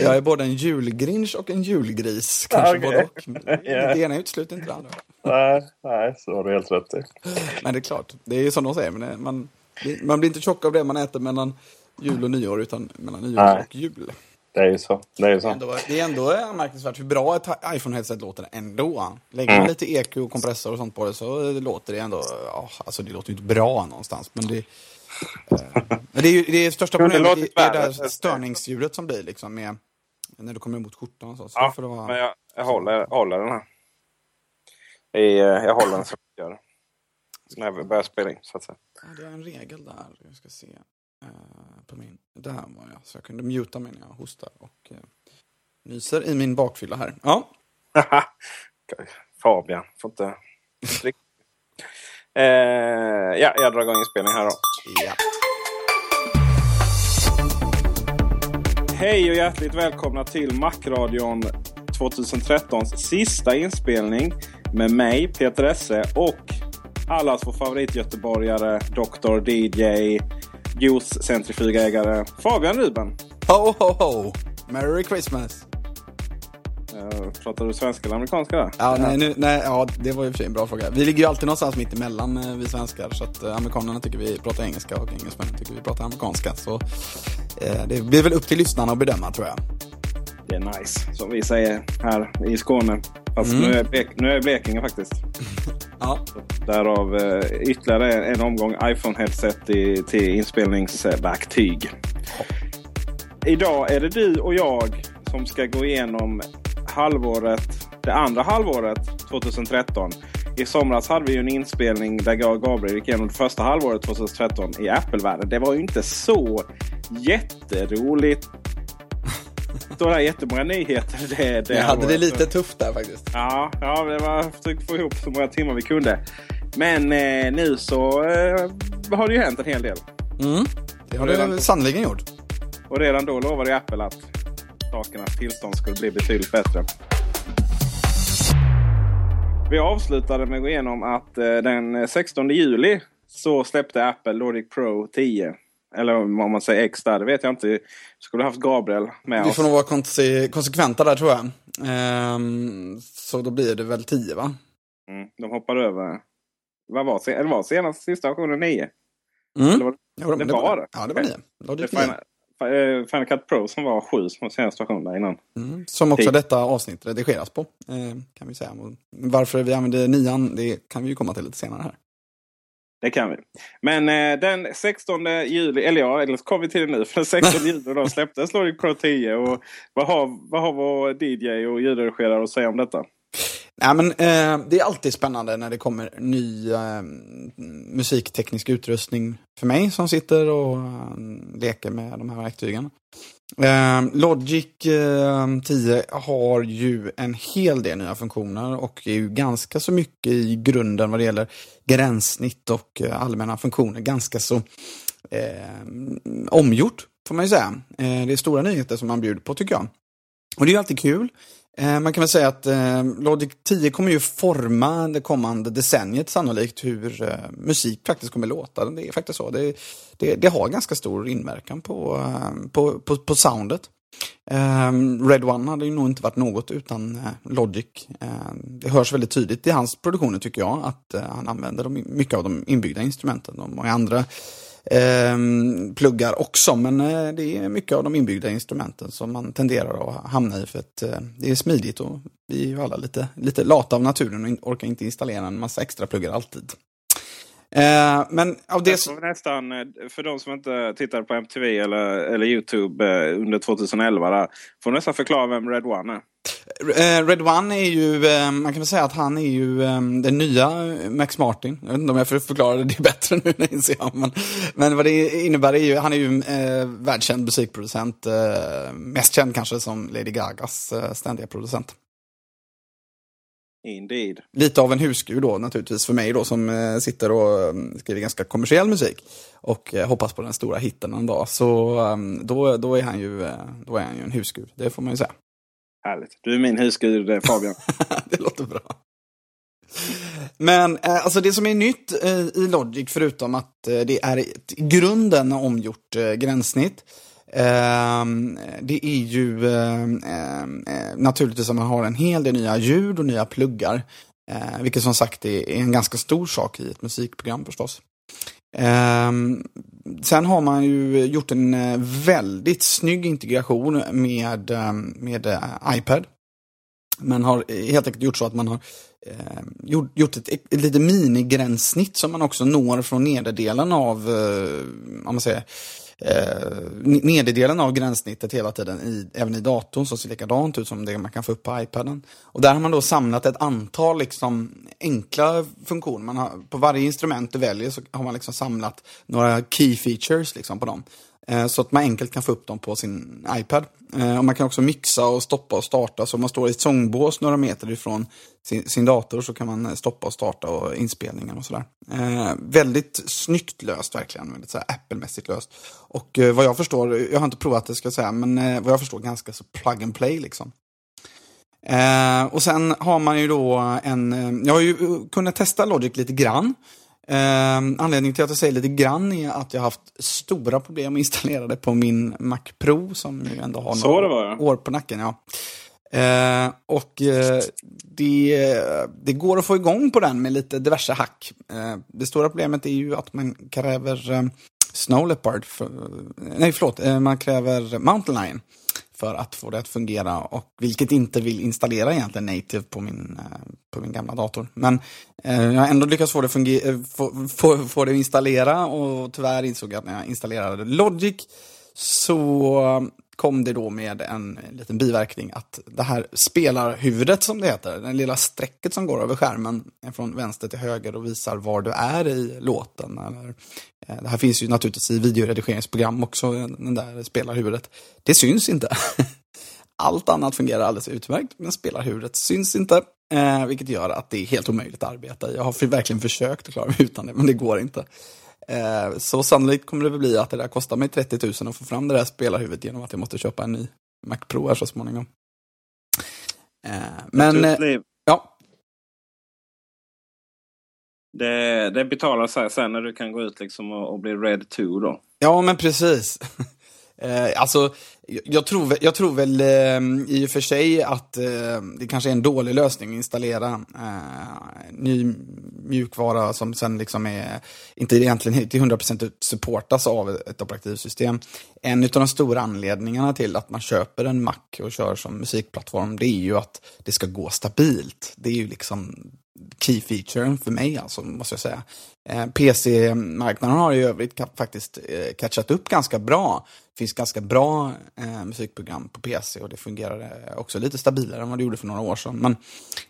Jag är både en julgrinch och en julgris. Kanske Okej. både och. Det ena utesluter inte det andra. Nej, nej, så har du helt rätt i. Men det är klart, det är ju som de säger. Men man, man blir inte tjock av det man äter mellan jul och nyår, utan mellan nyår Nej. och jul. Det är ju så. Det är ju så. ändå, det är ändå anmärkningsvärt hur bra ett iPhone-headset låter ändå. Lägger man lite EQ och kompressor och sånt på det så låter det ändå, ja, alltså det låter ju inte bra någonstans. Men det, men det är ju det är största det problemet, låter det är det där störningsljudet som blir liksom med, när du kommer emot skjortan och så. så Ja, det vara... men jag, jag håller, håller den här. Jag håller den så jag gör. När vi börjar spela in, så att säga. Ja, det är en regel där. Jag ska se. eh, på min. Där var jag. Så jag kunde muta mig när jag hostar och uh, nyser i min bakfylla här. Ja. Fabian, får inte... eh, ja, jag drar igång inspelningen här då. Ja. Hej och hjärtligt välkomna till Macradion 2013s sista inspelning med mig, Peter Esse och allas vår favoritgöteborgare, Dr. DJ, juice-centrifugägare Fabian Ruben. Ho, ho, ho! Merry Christmas! Uh, pratar du svenska eller amerikanska där? Ja, nej, nu, nej, ja, det var och för sig en bra fråga. Vi ligger ju alltid någonstans mitt emellan eh, vi svenskar. Så att eh, amerikanerna tycker vi pratar engelska och engelsmännen tycker vi pratar amerikanska. Så eh, det blir väl upp till lyssnarna att bedöma tror jag. Det är nice, som vi säger här i Skåne. Fast Mm. nu, är Blek- nu är Blekinge faktiskt. Ja. Därav eh, ytterligare en omgång iPhone-headset till inspelningsverktyg. Idag är det du och jag som ska gå igenom halvåret, det andra halvåret 2013. I somras hade vi ju en inspelning där Gabriel gick igenom det första halvåret 2013 i Apple-världen. Det var ju inte så jätteroligt. Det var jättemånga nyheter. Det, det Jag hade det lite tufft där faktiskt. Ja, ja det var försökt få ihop så många timmar vi kunde. Men eh, nu så eh, har det ju hänt en hel del. Mm. Det har det sannoliken gjort. Och redan då lovade Apple att sakernas tillstånd skulle bli betydligt bättre. Vi avslutade med att gå igenom att eh, den 16 juli så släppte Apple Logic Pro 10. Eller om man säger X där, det vet jag inte. Skulle haft Gabriel med Vi oss. får nog vara konse- konsekventa där tror jag. Ehm, så då blir det väl 10 va? Mm, de hoppar över. Vad var, sen- eller var senast sista versionen 9? Mm. Eller var, Jo, det var det? Ja, det var Okej. 9. det Logic är 9. Final, eh, Final Cut Pro som var 7 som senaste versionen där innan. Mm. Som också Tio. detta avsnitt redigeras på. Eh, kan vi säga. Varför vi använder nian, det kan vi ju komma till lite senare här. Det kan vi. Men eh, den 16 juli, eller ja, eller så kom vi till det nu. För den 16 juli då släpptes Logic Pro 10. Och vad, har, vad har vår DJ och ljudredigerare att säga om detta? Nej, men, eh, det är alltid spännande när det kommer ny eh, musikteknisk utrustning för mig som sitter och eh, leker med de här verktygen. Eh, Logic eh, 10 har ju en hel del nya funktioner och är ju ganska så mycket i grunden vad det gäller gränssnitt och eh, allmänna funktioner. Ganska så eh, omgjort, får man ju säga. Eh, det är stora nyheter som man bjuder på tycker jag. Och det är ju alltid kul. Eh, man kan väl säga att eh, Logic 10 kommer ju forma det kommande decenniet sannolikt hur eh, musik faktiskt kommer låta. Det är faktiskt så. Det, det, det har ganska stor inverkan på, eh, på, på, på soundet. Ehm, Red One hade ju nog inte varit något utan eh, Logic. Ehm, det hörs väldigt tydligt i hans produktioner tycker jag att eh, han använder de, mycket av de inbyggda instrumenten. De många andra pluggar också. Men eh, det är mycket av de inbyggda instrumenten som man tenderar att hamna i för att eh, det är smidigt och vi är ju alla lite, lite lata av naturen och orkar inte installera en massa extra pluggar alltid. Eh, men av det som... Nästan, eh, för de som inte tittade på MTV eller, eller Youtube under 2011. Där, får nästan förklara vem Red One är. Eh, Red One är ju, eh, man kan väl säga att han är ju den nya Max Martin. Jag vet inte om jag får förklara det bättre nu när inser jag. Men, men vad det innebär är ju, han är ju eh, världskänd musikproducent. Eh, mest känd kanske som Lady Gagas eh, ständiga producent. Indeed. Lite av en husgud då naturligtvis för mig då som eh, sitter och skriver ganska kommersiell musik. Och eh, hoppas på den stora hitten en dag. Så då, då, är han ju, då är han ju en husgud, det får man ju säga. Härligt. Du är min husgud Fabian. det låter bra. Men eh, alltså det som är nytt eh, i Logic, förutom att eh, det är ett i grunden omgjort eh, gränssnitt, ehm, det är ju eh, naturligtvis att man har en hel del nya ljud och nya pluggar. Eh, vilket som sagt är en ganska stor sak i ett musikprogram förstås. Um, sen har man ju gjort en eh, väldigt snygg integration med, ehm, med eh, iPad. Man har helt enkelt gjort så att man har uh, gjort, gjort ett, ett, litet minigränssnitt som man också når från nederdelen av, uh, om man säger, eh, nederdelen av gränssnittet hela tiden, i, även i datorn, som ser likadant ut som det man kan få upp på iPaden. Och där har man då samlat ett antal liksom, enkla funktioner. Man har, på varje instrument du väljer så har man liksom samlat några key features liksom, på dem. Eh, så att man enkelt kan få upp dem på sin iPad. Eh, och man kan också mixa och stoppa och starta. Så om man står i ett sångbås några meter ifrån sin, sin dator så kan man eh, stoppa och starta och inspelningen och sådär. Eh, väldigt snyggt löst verkligen. Väldigt så Apple-mässigt löst. Och eh, vad jag förstår, jag har inte provat det ska jag säga, men eh, vad jag förstår ganska så plug and play liksom. Och sen har man ju då en, jag har ju kunnat testa Logic lite grann. Eh, anledningen till att jag säger lite grann är att jag har haft stora problem att installera det på min Mac Pro som ju ändå har några var, år på nacken. Ja. Eh, och eh, det, det går att få igång på den med lite diverse hack. Eh, det stora problemet är ju att man kräver eh, Snow Leopard, för, nej förlåt, eh, man kräver Mountain Lion för att få det att fungera. Och vilket inte vill installera egentligen native på min, eh, på min gamla dator. Men eh, jag har ändå lyckats få det, eh, få, få, få det att installera och tyvärr insåg jag att när jag installerade Logic så kom det då med en liten biverkning att det här spelarhuvudet som det heter, det lilla strecket som går över skärmen från vänster till höger och visar var du är i låten. Eller, eh, det här finns ju naturligtvis i videoredigeringsprogram också, den där spelarhuvudet. Det syns inte. Allt annat fungerar alldeles utmärkt, men spelarhuvudet syns inte. Eh, vilket gör att det är helt omöjligt att arbeta i. Jag har verkligen försökt att klara mig utan det, men det går inte. Eh, så sannolikt kommer det bli att det där kostar mig 30 000 att få fram det där spelarhuvudet genom att jag måste köpa en ny Mac Pro här så småningom. Eh, men, eh, ja. Det, det betalar sig sen när du kan gå ut liksom och, och bli Red 2 då? Ja, men precis. Eh, alltså, jag tror, jag tror väl eh, i och för sig att eh, det kanske är en dålig lösning att installera eh, ny mjukvara som sen liksom är, inte egentligen till 100% supportas av ett operativsystem. En av de stora anledningarna till att man köper en Mac och kör som musikplattform, det är ju att det ska gå stabilt. Det är ju liksom key featuren för mig, alltså, måste jag säga. Eh, PC-marknaden har i övrigt faktiskt eh, catchat upp ganska bra. Det finns ganska bra eh, musikprogram på PC och det fungerar också lite stabilare än vad det gjorde för några år sedan. Men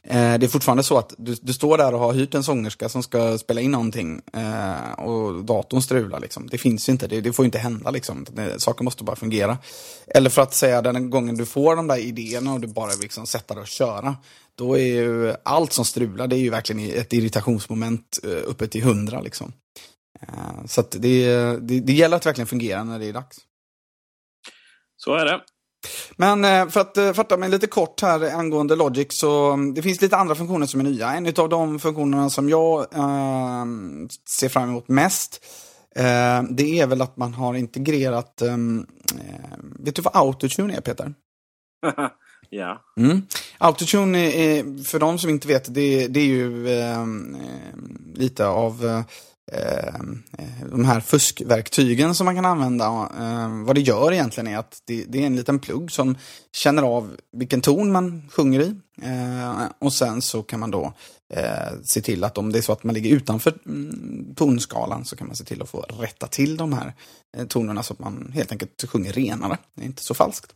eh, det är fortfarande så att du, du, står där och har hyrt en sångerska som ska spela in någonting eh, och datorn strular. Liksom. Det finns ju inte, det, det får inte hända. Liksom. Det, saker måste bara fungera. Eller för att säga den gången du får de där idéerna och du bara liksom sätter dig och köra då är ju allt som strular, det är ju verkligen ett irritationsmoment uppe till 100 hundra liksom. Eh, så det, det, det gäller att verkligen fungera när det är dags. Så är det. Men eh, för att eh, fatta mig lite kort här angående Logic så mm, det finns lite andra funktioner som är nya. En av de funktionerna som jag eh, ser fram emot mest eh, det är väl att man har integrerat, ehm, eh, vet du vad autotune är Peter? ja. Mm. Autotune, är, för de som inte vet, det, det är ju ehm, eh, lite av Eh, de här fuskverktygen som man kan använda. Eh, vad det gör egentligen är att det, det, är en liten plugg som känner av vilken ton man sjunger i. Eh, och sen så kan man då se till att om det är så att man ligger utanför mm, tonskalan så kan man se till att få rätta till de här tonerna så att man helt enkelt sjunger renare. Det är inte så falskt.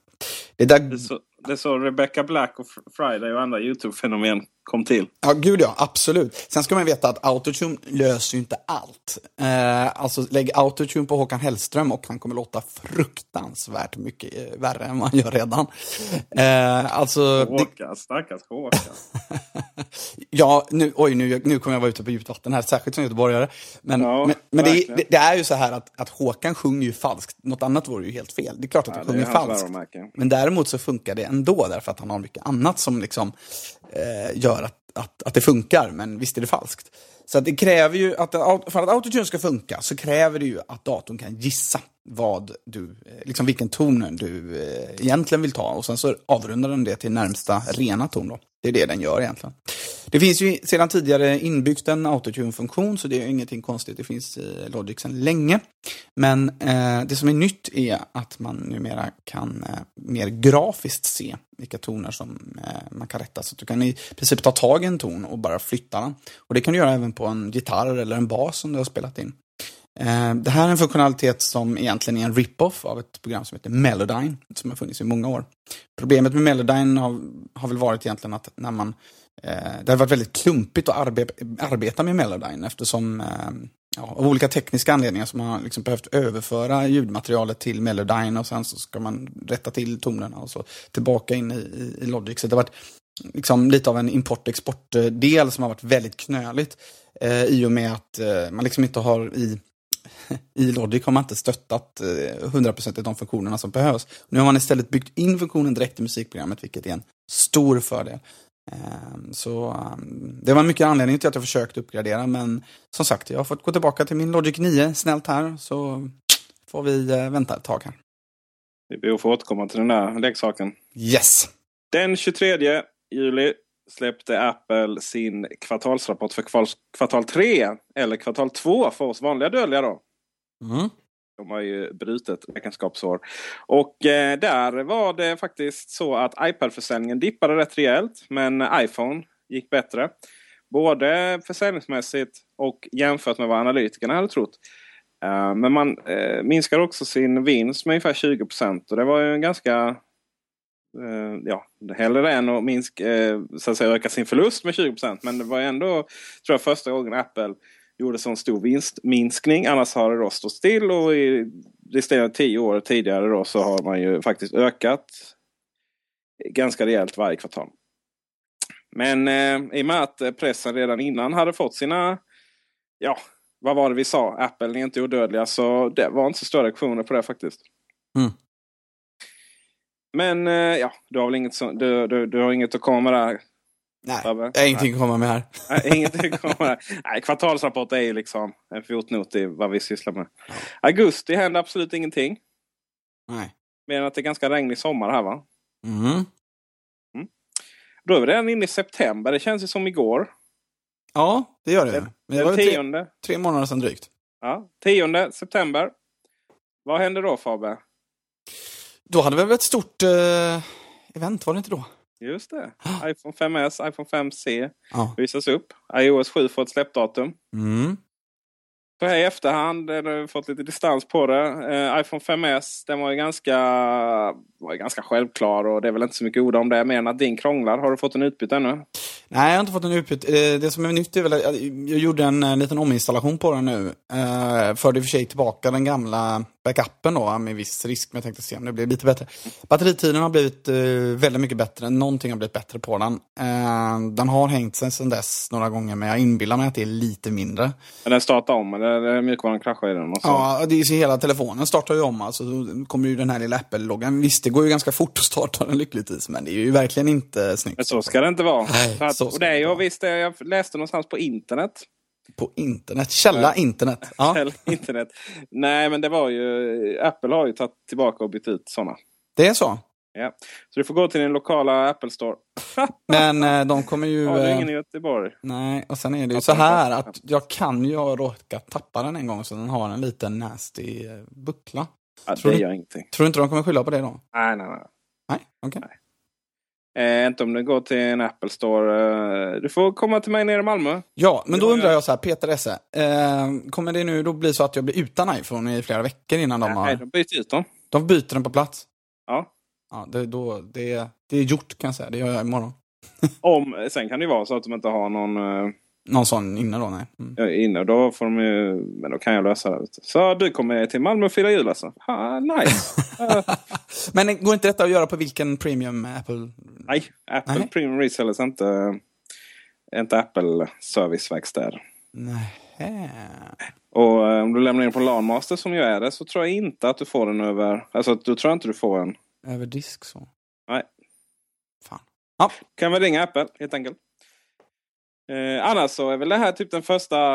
Det, där... så, det är så Rebecca Black och Friday och andra YouTube-fenomen kom till. Ja, gud ja, absolut. Sen ska man veta att autotune löser ju inte allt. Eh, alltså lägg autotune på Håkan Hellström och han kommer låta fruktansvärt mycket eh, värre än vad han gör redan. Eh, alltså, Håkan, det... stackars Håkan. ja, nu, oj, nu, nu kommer jag vara ute på djupt vatten här, särskilt som göteborgare. Men, ja, men, men det, det, det, är ju så här att, att Håkan sjunger ju falskt. Något annat vore ju helt fel. Det är klart att ja, han sjunger falskt. Men däremot så funkar det ändå därför att han har mycket annat som liksom eh, gör att, att, att det funkar, men visst är det falskt. Så det kräver ju att, för att autotune ska funka så kräver det ju att datorn kan gissa vad du, eh, liksom vilken ton du eh, egentligen vill ta och sen så avrundar den det till närmsta rena ton då. Det är det den gör egentligen. Det finns ju sedan tidigare inbyggt en autotune-funktion, så det är ingenting konstigt. Det finns i Logic sedan länge. Men eh, det som är nytt är att man numera kan eh, mer grafiskt se vilka toner som eh, man kan rätta. Så att du kan i princip ta tag i en ton och bara flytta den. Och det kan du göra även på en gitarr eller en bas som du har spelat in. Eh, det här är en funktionalitet som egentligen är en rip-off av ett program som heter Melodyne, som har funnits i många år. Problemet med Melodyne har, har väl varit egentligen att när man eh, Eh, det har varit väldigt klumpigt att arbe arbeta med Melodyne eftersom eh, ja, av olika tekniska anledningar som man liksom behövt överföra ljudmaterialet till Melodyne och sen så ska man rätta till tonerna och så tillbaka in i, i, i Logic. Så det har varit liksom lite av en import-export-del som har varit väldigt knöligt. Eh, I och med att eh, man liksom inte har i i Logic har man inte stöttat eh, 100% av de funktionerna som behövs. Nu har man istället byggt in funktionen direkt i musikprogrammet, vilket är en stor fördel. Ehm, så ehm, det var mycket anledning till att jag försökte uppgradera, men som sagt, jag har fått gå tillbaka till min Logic 9 snällt här, så får vi eh, vänta ett tag här. Vi ber att få återkomma till den där leksaken. Yes! Den 23 juli släppte Apple sin kvartalsrapport för kvartal 3, eller kvartal 2 för oss vanliga dödliga då. Mm. De har ju brutet räkenskapsår. Och eh, där var det faktiskt så att iPad-försäljningen dippade rätt rejält. Men iPhone gick bättre. Både försäljningsmässigt och jämfört med vad analytikerna hade trott. Eh, men man eh, minskar också sin vinst med ungefär 20 Och det var ju en ganska... Eh, ja, hellre än att, minska, eh, så att säga, öka sin förlust med 20% Men det var ändå, tror jag, första gången Apple gjorde sån stor vinstminskning. Annars har det då stått still och i resterande tio år tidigare då så har man ju faktiskt ökat ganska rejält varje kvartal. Men eh, i och med att pressen redan innan hade fått sina, ja, vad var det vi sa? Apple är inte odödliga. Så det var inte så stora reaktioner på det faktiskt. Mm. Men eh, ja, du har väl inget, så, du, du, du har inget att komma med där Nej, jag har ingenting att komma med här. Nej, ingenting att komma med. Nej, kvartalsrapport är ju liksom en fotnot i vad vi sysslar med. Ja. Augusti händer absolut ingenting. Nej. Mer än att det är ganska regnig sommar här va? Mm. mm. Då är vi redan inne i september. Det känns ju som igår. Ja, det gör det. Men det var tionde. Tre, tre månader sedan drygt. Ja, 10 september. Vad händer då Fabe? Då hade vi väl ett stort uh, event, var det inte då? Just det. iPhone 5S, iPhone 5C ja. visas upp. iOS 7 får ett släppdatum. Mm. Så här i efterhand har du fått lite distans på det. Eh, iPhone 5S den var ju ganska, var ju ganska självklar och det är väl inte så mycket ord om det mer än att din krånglar. Har du fått en utbytt ännu? Nej, jag har inte fått en utbytt. Eh, det som är nytt är väl att jag gjorde en, en liten ominstallation på den nu. Eh, förde i och för sig tillbaka den gamla backupen då med viss risk, men jag tänkte se om det blir lite bättre. Batteritiden har blivit eh, väldigt mycket bättre, någonting har blivit bättre på den. Eh, den har hängt sig sedan dess några gånger, men jag inbillar mig att det är lite mindre. Men den startar om, eller mjukvaran kraschar i den? Och så. Ja, det är så hela telefonen startar ju om, alltså då kommer ju den här lilla Apple-loggan. Visst, det går ju ganska fort att starta den lyckligtvis, men det är ju verkligen inte snyggt. Men så ska det inte vara. Nej, att, så och det vara. visst, jag läste någonstans på internet. På internet, källa internet. Ja. Eller internet. Nej, men det var ju... Apple har ju tagit tillbaka och bytt ut sådana. Det är så. Ja. Så du får gå till din lokala Apple Store. Men eh, de kommer ju... Har du eh, ingen i Göteborg? Nej, och sen är det ju så här att jag kan ju ha råkat tappa den en gång så den har en liten nasty eh, buckla. Ja, Tror det du? gör ingenting. Tror du inte de kommer skylla på det då? Nej, nej, nej. Nej, okej. Eh, inte om du går till en Apple Store. Eh, du får komma till mig nere i Malmö. Ja, men Det då undrar jag. så här, Peter Esse. Eh, kommer det nu då bli så att jag blir utan iPhone i flera veckor innan de Nej, har... de byter ut dem. De byter den på plats? Ja. Ja, det, då, det, det är gjort kan jag säga. Det gör jag imorgon. Om, sen kan det ju vara så att de inte har någon eh, Någon sån inne då, nej. Mm. inne. Då får de ju, men då kan jag lösa det. Så du kommer till Malmö och fira jul alltså? Ha, nice! Men går inte detta att göra på vilken premium Apple? nej, Apple Nej. Premium Resellers är inte, inte Apple serviceverkstäder. Nej. Och eh, om du lämnar in på LANmaster som ju är det så tror jag inte att du får den över... Alltså då tror jag inte du får en. Över disk så. Nej. Fan. Ja, Kan väl ringa Apple helt enkelt. Eh, annars så är väl det här typ den första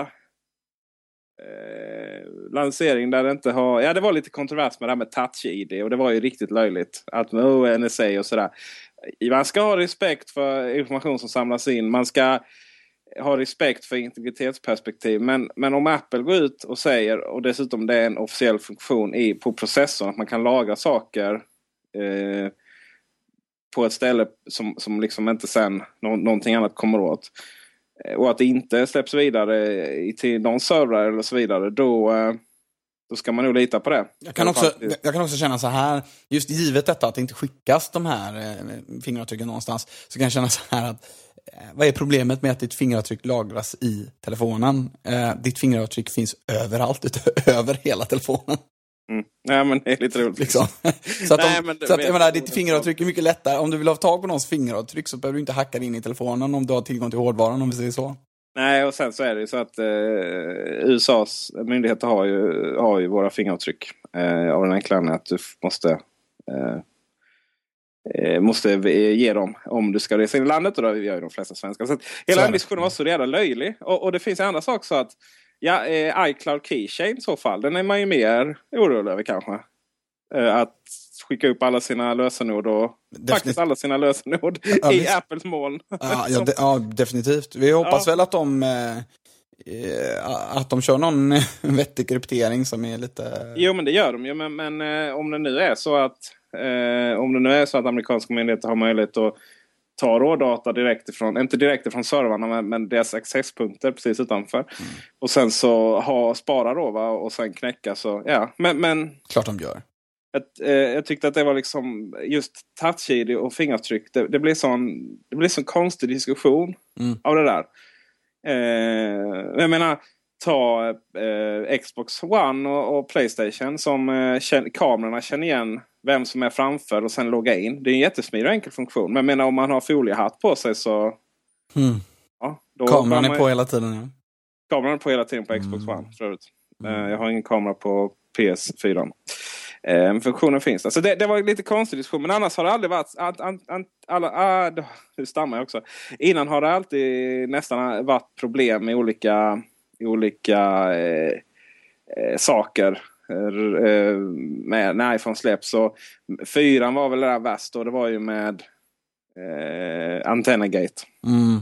eh, lanseringen där det inte har... Ja det var lite kontrovers med det här med touch-id och det var ju riktigt löjligt. Att med oh, NSA och sådär. Man ska ha respekt för information som samlas in. Man ska ha respekt för integritetsperspektiv. Men, men om Apple går ut och säger, och dessutom det är en officiell funktion i, på processorn, att man kan lagra saker eh, på ett ställe som, som liksom inte sen nå, någonting annat kommer åt. Eh, Och att det inte släpps vidare till någon server eller så vidare. Då, eh, då ska man nog lita på det. Jag kan, också, jag kan också känna så här, just givet detta att det inte skickas de här eh, fingeravtrycken någonstans, så kan jag känna så här att vad är problemet med att ditt fingeravtryck lagras i telefonen? Ditt fingeravtryck finns överallt, över hela telefonen. Mm. Nej, men det är lite roligt. Liksom. Så att, Nej, om, men det- så att jag men- menar, ditt fingeravtryck är mycket lättare. Om du vill ha tag på någons fingeravtryck så behöver du inte hacka det in i telefonen om du har tillgång till hårdvaran, om vi säger så. Nej, och sen så är det ju så att eh, USAs myndigheter har ju, har ju våra fingeravtryck. Eh, av den enkla anledningen att du måste, eh, eh, måste ge dem om du ska resa in i landet. Och det gör ju de flesta svenskar. Så att Så hela är den diskussionen var så jävla löjlig. Och, och det finns en annan sak så att ja, eh, iCloud Keychain i så fall. Den är man ju mer orolig över kanske. Eh, att skicka upp alla sina lösenord och faktiskt alla sina lösenord Ja, i. Apples moln. Ja, ja, de, ja definitivt. Vi hoppas väl att de, eh, eh, att de kör någon vettig kryptering som är lite... Jo men det gör de ju. Men, men eh, om det nu är så att eh, om det nu är så att amerikanska myndigheter har möjlighet att ta rådata direkt ifrån, inte direkt ifrån servrarna men, men deras accesspunkter precis utanför. Och sen så ha, spara då va? och sen knäcka så ja. Men, men Klart de gör. ett, eh, jag tyckte att det var liksom just touch-id och fingeravtryck. Det, det blir sån det blir sån konstig diskussion Mm. av det där. Eh, jag menar, ta eh, Xbox One och, och Playstation som eh, kamerorna känner igen vem som är framför och sen logga in. Det är en jättesmidig och enkel funktion. Men menar om man har foliehatt på sig så... Mm. Ja, Kameran är man- på hela tiden. Ja. Kameran är på hela tiden på Xbox Mm. One för. Eh, Jag har ingen kamera på PS4. Eh, funktionen finns. Alltså det, det var lite konstig diskussion. Men annars har det aldrig varit... An, an, an, alla, ah, nu stammar jag också. Innan har det alltid nästan varit problem med olika, olika eh, eh, saker. Eh, med, när iPhone släpps. Så fyran var väl det där värst. Och det var ju med eh, Antennagate. Mm.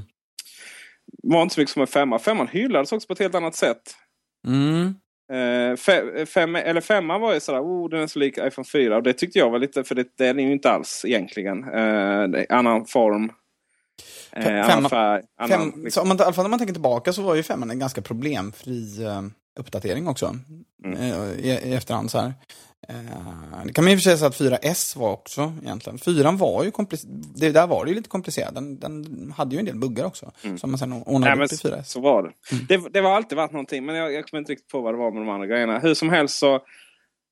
var inte så mycket som en femma. Femman hyllades också på ett helt annat sätt. Mm. Eh, fe, fem, eller femman var ju sådär, oh den är så lik iPhone 4. Och det tyckte jag var lite, för det, det är den ju inte alls egentligen. Eh, det annan form. Eh, annan färg. Annan, Fem, liksom. om man, I alla fall när man tänker tillbaka så var ju femman en ganska problemfri eh, uppdatering också. Mm. Eh, i, I efterhand så här. Eh, det kan man ju säga att 4S var också egentligen. Fyran var ju komplicerad. Där var det ju lite komplicerat. Den, den hade ju en del buggar också. Som man sen ordnade Mm. Nej, upp i 4S. så var det. det. Det har alltid varit någonting, men jag, jag kommer inte riktigt på vad det var med de andra grejerna. Hur som helst så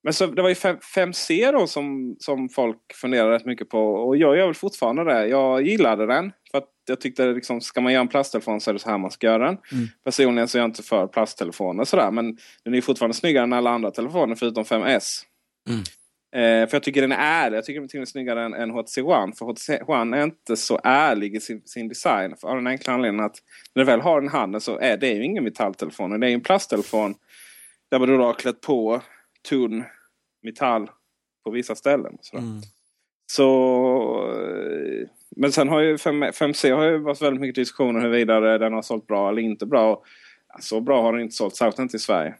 Men så, det var ju 5C då som, som folk funderade rätt mycket på. Och jag gör väl fortfarande det. Jag gillade den. För att jag tyckte liksom, ska man göra en plasttelefon så är det så här man ska göra den. Mm. Personligen så är jag inte för plasttelefoner sådär. Men den är fortfarande snyggare än alla andra telefoner förutom 5S. Mm. Eh, för jag tycker den är ärlig. Jag tycker den är snyggare än, än HTC One. För HTC One är inte så ärlig i sin, sin design. För av den enkla anledningen att när du väl har den i handen så är det ju ingen metalltelefon. Det är en plasttelefon. Där man då har klätt på tunn metall på vissa ställen. Mm. Så, men sen har ju 5, c har ju varit väldigt mycket diskussioner huruvida den har sålt bra eller inte bra. Så bra har den inte sålt, särskilt inte i Sverige.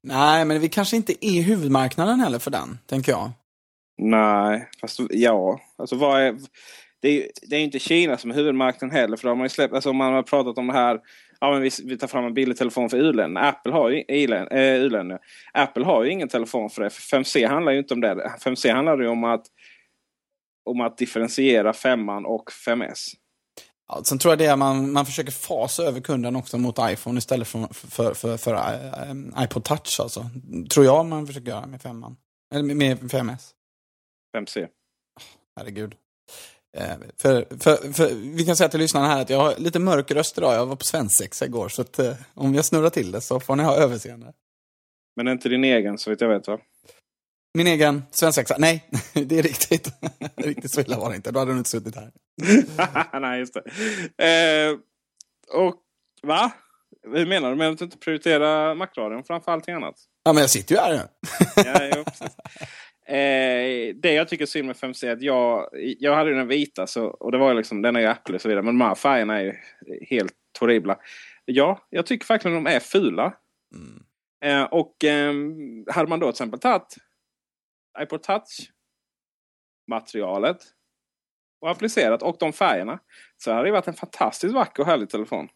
Nej, men vi kanske inte är huvudmarknaden heller för den, tänker jag. Nej, fast ja. Alltså vad är... Det är, det är inte Kina som är huvudmarknaden heller. För då har man ju släppt, alltså man har pratat om det här. Ja, men vi, vi tar fram en billig telefon för u-länderna. Apple har ju äh, Apple har ju ingen telefon för det. För 5C handlar ju inte om det. 5C handlar ju om att, om att differentiera 5 och 5S. Ja, sen tror jag det är man, man försöker fasa över kunden också mot iPhone istället för, för, för, för, uh, iPod Touch. Alltså. Tror jag man försöker göra med 5 Eller med 5S. 5C. Herregud. Eh, för, för, för, vi kan säga till lyssnarna här att jag har lite mörk röst idag. Jag var på svensexa igår. Så att, eh, om jag snurrar till det så får ni ha överseende. Men inte din egen så vitt jag vet va? Min egen svensexa? Nej, det är riktigt. riktigt så illa var det inte. Då hade du inte suttit här. Nej, just det. Eh, och va? Hur menar du med att du inte prioriterar Macradion framför allting annat? Ja, men jag sitter ju här nu. ja, jo, eh, det jag tycker är synd med 5C är att jag, jag hade den vita så, och det var liksom, den är ju Apple och så vidare. Men de här färgerna är ju helt horribla. Ja, jag tycker verkligen de är fula. Mm. Eh, och eh, hade man då till exempel tagit iPod Touch materialet och applicerat och de färgerna så hade det varit en fantastiskt vacker och härlig telefon.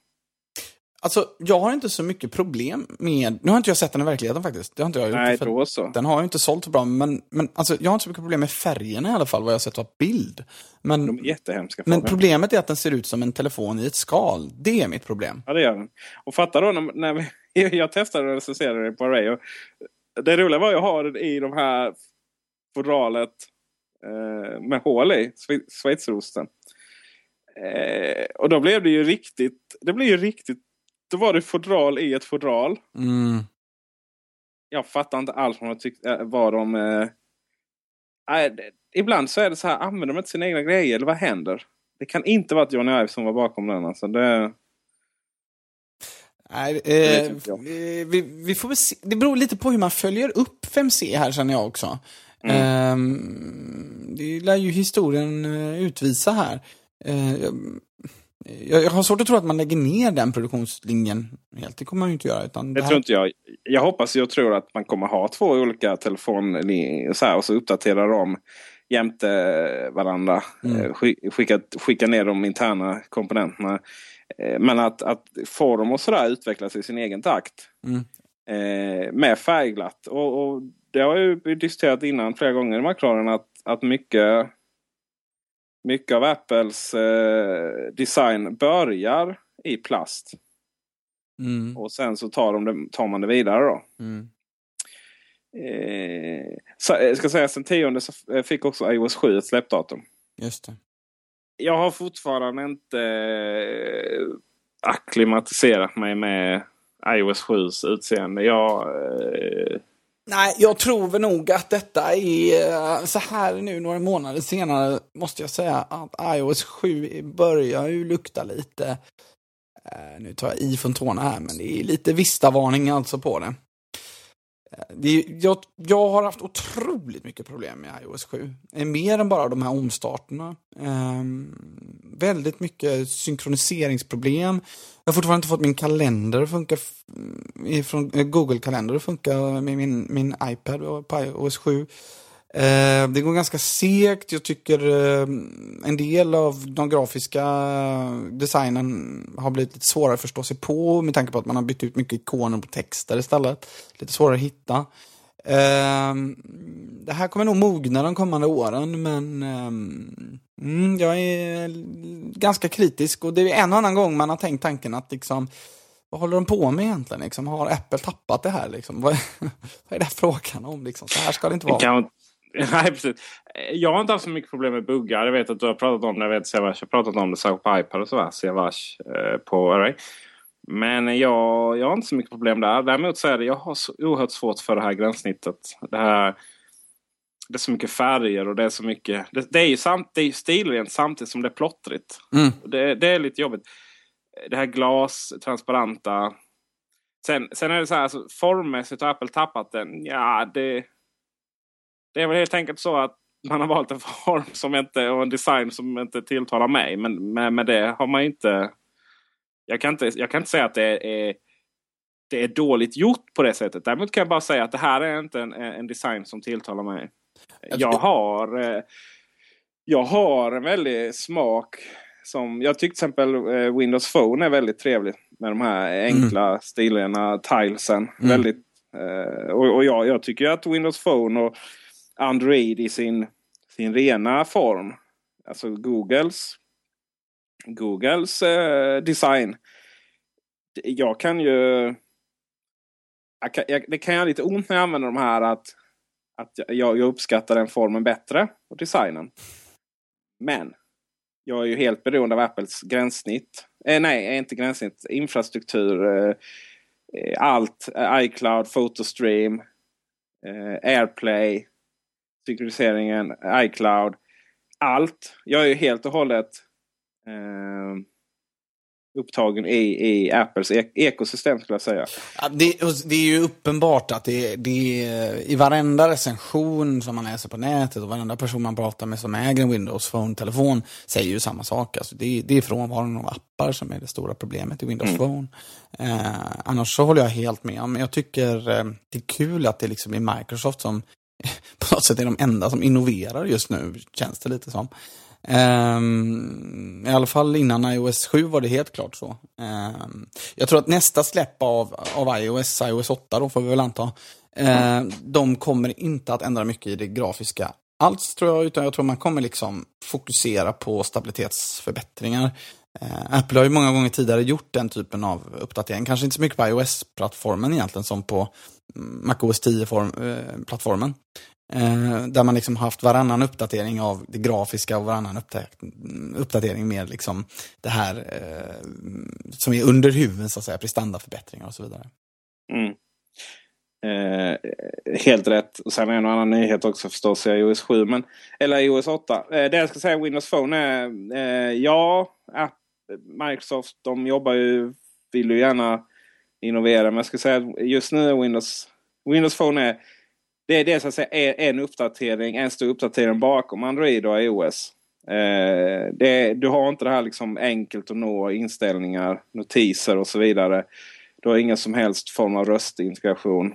Alltså, jag har inte så mycket problem med... Nu har inte jag sett den i verkligheten faktiskt. Det har inte jag gjort. Nej, då så. Den har ju inte sålt så bra, men, men alltså, jag har inte så mycket problem med färgerna i alla fall, vad jag har sett av bild. Men, De är jättehemska. Men problemet är att den ser ut som en telefon i ett skal. Det är mitt problem. Ja, det gör den. Och fatta då när, när jag testade och recenserade det på Array. Och det roliga var att jag har den i de här fodralet eh, med hål i, schweizerosten. Eh, och då blev det ju riktigt, det blev ju riktigt, då var det fodral i ett fodral. Mm. Jag fattar inte alls vad de tyckte, äh, vad de... Eh, äh, ibland så är det så här, använder de inte sina egna grejer eller vad händer? Det kan inte vara att Johnny Ive som var bakom den. Alltså det... Nej, eh, vi, vi, får se. Det beror lite på hur man följer upp 5C här känner jag också. Mm. Um, det lär ju historien utvisa här. Uh, jag, jag, har svårt att tro att man lägger ner den produktionslinjen helt. Det kommer man ju inte göra. Utan det, det här... tror inte jag. Jag hoppas och tror att man kommer ha två olika telefonlinjer så här, och så uppdaterar de jämte varandra. Mm. Eh, skicka, skicka ner de interna komponenterna. Men att, att få dem att sådär utvecklas i sin egen takt. Mm. Eh, med färgglatt. Och, och det har ju vi diskuterat innan flera gånger i McLaren att, att mycket, mycket av Apples eh, design börjar i plast. Mm. Och sen så tar, de det, tar man det vidare då. Mm. Eh, så, jag ska säga sen tionde så eh, fick också iOS 7 ett släppdatum. Just det. Jag har fortfarande inte eh, akklimatiserat mig med iOS 7s utseende. Jag, eh, Nej, jag tror väl nog att detta är eh, så här nu några månader senare måste jag säga att iOS 7 börjar ju lukta lite, eh, nu tar jag i från tårna här, men det är lite vistavarning alltså på det. Det, jag, jag har haft otroligt mycket problem med iOS 7. Eh, mer än bara de här omstarterna. Eh, väldigt mycket synkroniseringsproblem. Jag har fortfarande inte fått min kalender att funka mm, från eh, Google-kalender att funka med min, min iPad på iOS 7. Eh, det går ganska segt. Jag tycker eh, en del av de grafiska designen har blivit lite svårare att förstå sig på med tanke på att man har bytt ut mycket ikoner på texter istället. Lite svårare att hitta. Eh, det här kommer nog mogna de kommande åren men eh, mm, jag är ganska kritisk och det är en och annan gång man har tänkt tanken att liksom vad håller de på med egentligen? Liksom, har Apple tappat det här? Liksom? Vad, vad är det här frågan om? Liksom? Så här ska det inte vara. Kan, nej, precis. Jag har inte haft så mycket problem med buggar. Jag vet att du har pratat om det. Jag vet att Siavash har pratat om det. Särskilt på iPad och så. Siavash eh, på Array. Men jag, jag har inte så mycket problem där. Däremot så är det jag har så oerhört svårt för det här gränssnittet. Det, här, det är så mycket färger och det är så mycket. Det, det är ju samt, det är stilrent samtidigt som det är plottrigt. Mm. Det, det är lite jobbigt. Det här glas, transparenta. Sen, sen är det så här, alltså, formmässigt har Apple tappat den. Ja, det, det är väl helt enkelt så att man har valt en form som inte, och en design som inte tilltalar mig. Men med, med det har man inte jag kan inte, jag kan inte säga att det är, det är dåligt gjort på det sättet. Däremot kan jag bara säga att det här är inte en, en design som tilltalar mig. Jag har, eh, jag har en väldig smak. Som, jag tycker till exempel eh, Windows Phone är väldigt trevligt. Med de här enkla mm. stilrena tilesen. Mm. Väldigt, eh, och och jag, jag tycker att Windows Phone och Android i sin, sin rena form. Alltså Googles Googles eh, design. Jag kan ju... Jag kan, jag, det kan göra lite ont när jag använder de här att, att jag, jag uppskattar den formen bättre och designen. Men jag är ju helt beroende av Apples gränssnitt. Eh, nej, inte gränssnitt. Infrastruktur. Eh, eh allt. Eh, iCloud, Photostream, eh, AirPlay, synkroniseringen, iCloud. Allt. Jag är ju helt och hållet eh, upptagen i, i Apples ek ekosystem skulle jag säga. Det, det, är ju uppenbart att det, det i varenda recension som man läser på nätet och varenda person man pratar med som äger en Windows Phone-telefon säger ju samma sak. Alltså det, det är frånvaron av appar som är det stora problemet i Windows mm. Phone. Eh, annars så håller jag helt med. Men jag tycker eh, det är kul att det liksom är Microsoft som på något sätt är de enda som innoverar just nu, känns det lite som. Um, I alla fall innan iOS 7 var det helt klart så. Um, jag tror att nästa släpp av, av iOS, iOS 8 då får vi väl anta, mm. uh, de kommer inte att ändra mycket i det grafiska alls tror jag, utan jag tror man kommer liksom fokusera på stabilitetsförbättringar. Eh, Apple har ju många gånger tidigare gjort den typen av uppdatering, kanske inte så mycket på iOS-plattformen egentligen som på mm, MacOS 10-plattformen. Eh, eh, där man liksom haft varannan uppdatering av det grafiska och varannan mm, uppdatering med liksom det här som är under huven, så att säga, prestandaförbättringar och så vidare. Mm. Eh, helt rätt. Och sen är en annan nyhet också förstås i iOS 7, men, eller iOS 8. Eh, det jag ska säga Windows Phone är, eh, ja, app, Microsoft de jobbar ju, vill ju gärna innovera, men jag ska säga att just nu Windows, Windows Phone är det är det så att säga en uppdatering, en stor uppdatering bakom Android och iOS. Eh, det, du har inte det här liksom enkelt att nå inställningar, notiser och så vidare. Du har ingen som helst form av röstintegration.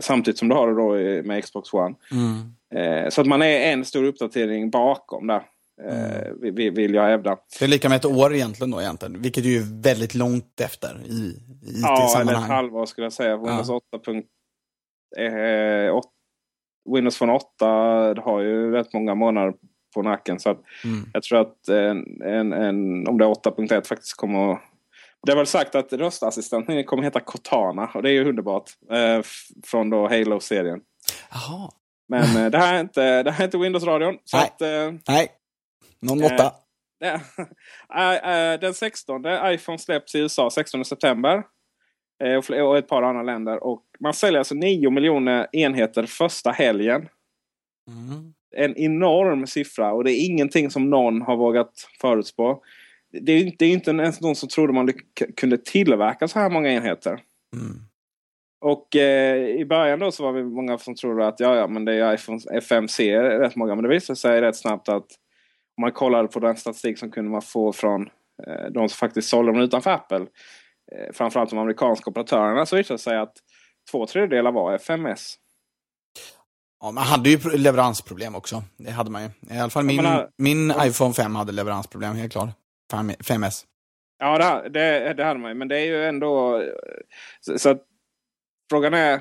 Samtidigt som du har det då med Xbox One. Mm. Eh, så att man är en stor uppdatering bakom där. Mm. vill jag hävda. Det är lika med ett år egentligen då egentligen. Vilket ju är väldigt långt efter i, i Ja, eller ett halvår skulle jag säga. Windows ja. 8. Eh, 8 Windows Phone 8 har ju rätt många månader på nacken. Så mm. jag tror att en, en, en, om det är 8.1 faktiskt kommer att... Det är väl sagt att röstassistenten kommer heta Cortana och det är ju underbart. Eh, från då Halo-serien. Jaha. Men eh, det, här är inte, det här är inte Windows-radion. Nej. Att, eh, Nej. Någon måtta. Eh, den 16 iPhone släpps i USA 16 september. Eh, och ett par andra länder. Och man säljer alltså 9 miljoner enheter första helgen. Mm. En enorm siffra och det är ingenting som någon har vågat förutspå. Det är, det är inte ens någon som trodde man kunde tillverka så här många enheter. Mm. Och eh, i början då så var vi många som trodde att ja, ja, men det är iPhone FMC rätt många. Men det visade sig rätt snabbt att om man kollade på den statistik som kunde man få från eh, de som faktiskt sålde dem utanför Apple. Eh, framförallt de amerikanska operatörerna så visade det sig att två tredjedelar var FMS. Ja, man hade ju leveransproblem också. Det hade man ju. I alla fall min, menar, min iPhone 5 hade leveransproblem, helt klart. 5S. Ja, det, det, det hade man ju. Men det är ju ändå... Så, så att, frågan är...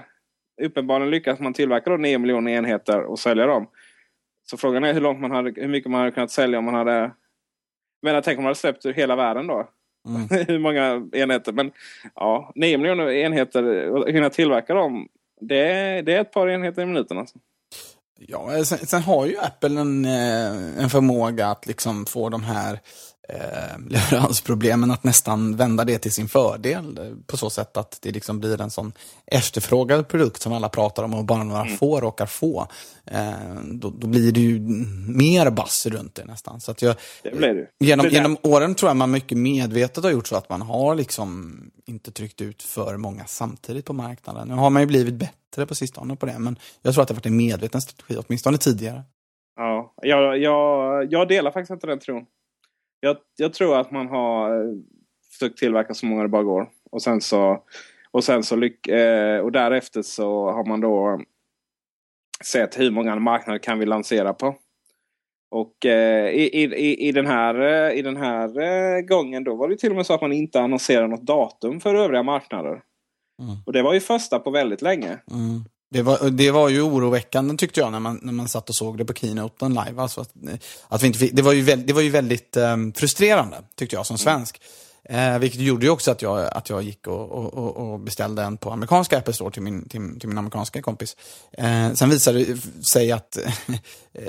Uppenbarligen lyckas man tillverka då 9 miljoner enheter och sälja dem. Så frågan är hur, långt man hade, hur mycket man hade kunnat sälja om man hade... Men tänk om man hade släppt ur hela världen då. mm. hur många enheter. Men ja, 9 miljoner enheter och hinna tillverka dem. Det är, det är ett par enheter i minuten alltså. Ja, sen, sen, har ju Apple en, eh, en förmåga att liksom få de här eh, leveransproblemen att nästan vända det till sin fördel. Eh, på så sätt att det liksom blir en sån efterfrågad produkt som alla pratar om och bara några mm. få råkar få. Eh, då, då, blir det ju mer bass runt det nästan. Så att jag, det blir det. Genom, genom åren tror jag man mycket medvetet har gjort så att man har liksom inte tryckt ut för många samtidigt på marknaden. Nu har man ju blivit bättre på sistone på det, men jag tror att det har varit en medveten strategi, åtminstone tidigare. Ja, jag, jag, jag delar faktiskt inte den tron jag, jag tror att man har eh, försökt tillverka så många det bara går. Och sen så, och sen så lyck, eh, och därefter så har man då sett hur många marknader kan vi lansera på. Och eh, i, i, i, den här, eh, i den här eh, gången då var det till och med så att man inte annonserade något datum för övriga marknader. Mm. Och det var ju första på väldigt länge. Mm. Det var, det var ju oroväckande tyckte jag när man, när man satt och såg det på keynoten live. Alltså att, att vi inte fick, det, var ju väldigt, det var ju väldigt um, frustrerande tyckte jag som svensk. Eh, vilket gjorde ju också att jag, att jag gick och, och, och beställde en på amerikanska Apple Store till min, till, till min amerikanska kompis. Eh, sen visade det sig att eh,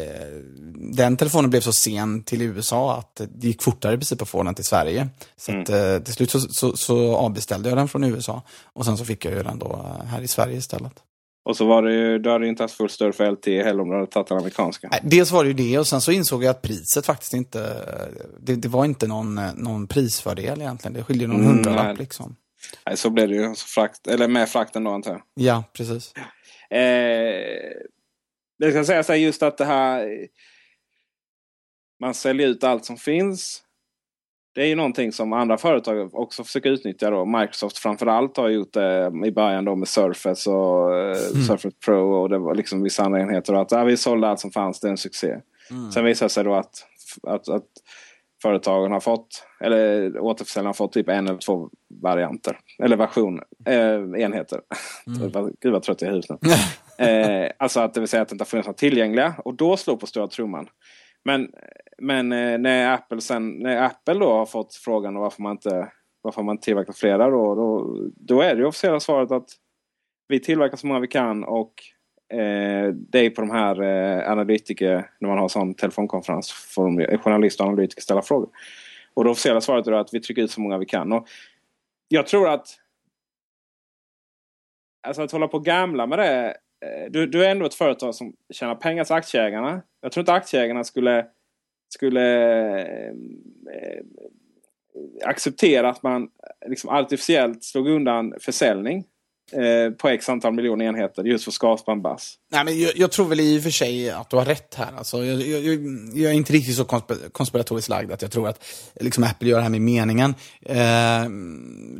den telefonen blev så sen till USA att det gick fortare i princip att få den till Sverige. Så att, mm. Eh, till slut så, så, så avbeställde jag den från USA och sen så fick jag ju den då eh, här i Sverige istället. Och så var det ju, du hade inte haft full stöd för LTE heller om du hade tagit den amerikanska. Dels var det ju det och sen så insåg jag att priset faktiskt inte, det, det var inte någon, någon prisfördel egentligen. Det skiljer någon mm, hundralapp liksom. Nej, så blev det ju. Frakt, eller med frakten då antar jag. Ja, precis. Eh, jag ska säga så här just att det här, man säljer ut allt som finns. Det är ju någonting som andra företag också försöker utnyttja. Då. Microsoft framförallt har gjort det i början då med Surface och eh, mm. Surface Pro och det var liksom vissa andra enheter. Att ja, vi sålde allt som fanns, det är en succé. Mm. Sen visar det sig då att, att, att företagen har fått, eller återförsäljarna har fått typ en eller två varianter. Eller version, eh, enheter. Mm. Gud vad trött jag är i huvudet nu. eh, alltså att det vill säga att det inte har funnits några tillgängliga. Och då slår på stora trumman. Men, men eh, när, Apple sen, när Apple då har fått frågan varför man inte varför man tillverkar flera då, då, då är det officiella svaret att vi tillverkar så många vi kan och eh, det är på de här eh, analytiker, när man har sån telefonkonferens, får de, eh, journalister och analytiker ställa frågor. Och det officiella svaret är att vi trycker ut så många vi kan. Och jag tror att Alltså att hålla på och gamla med det Eh, du, du är ändå ett företag som tjänar pengar till aktieägarna. Jag tror inte aktieägarna skulle, skulle eh, eh acceptera att man liksom artificiellt slog undan försäljning eh, på x antal miljoner enheter just för att skapa en bass. Nej, men jag, jag, tror väl i och för sig att du har rätt här. Alltså, jag, jag, jag är inte riktigt så konspiratoriskt lagd att jag tror att liksom, Apple gör det här med meningen. Eh,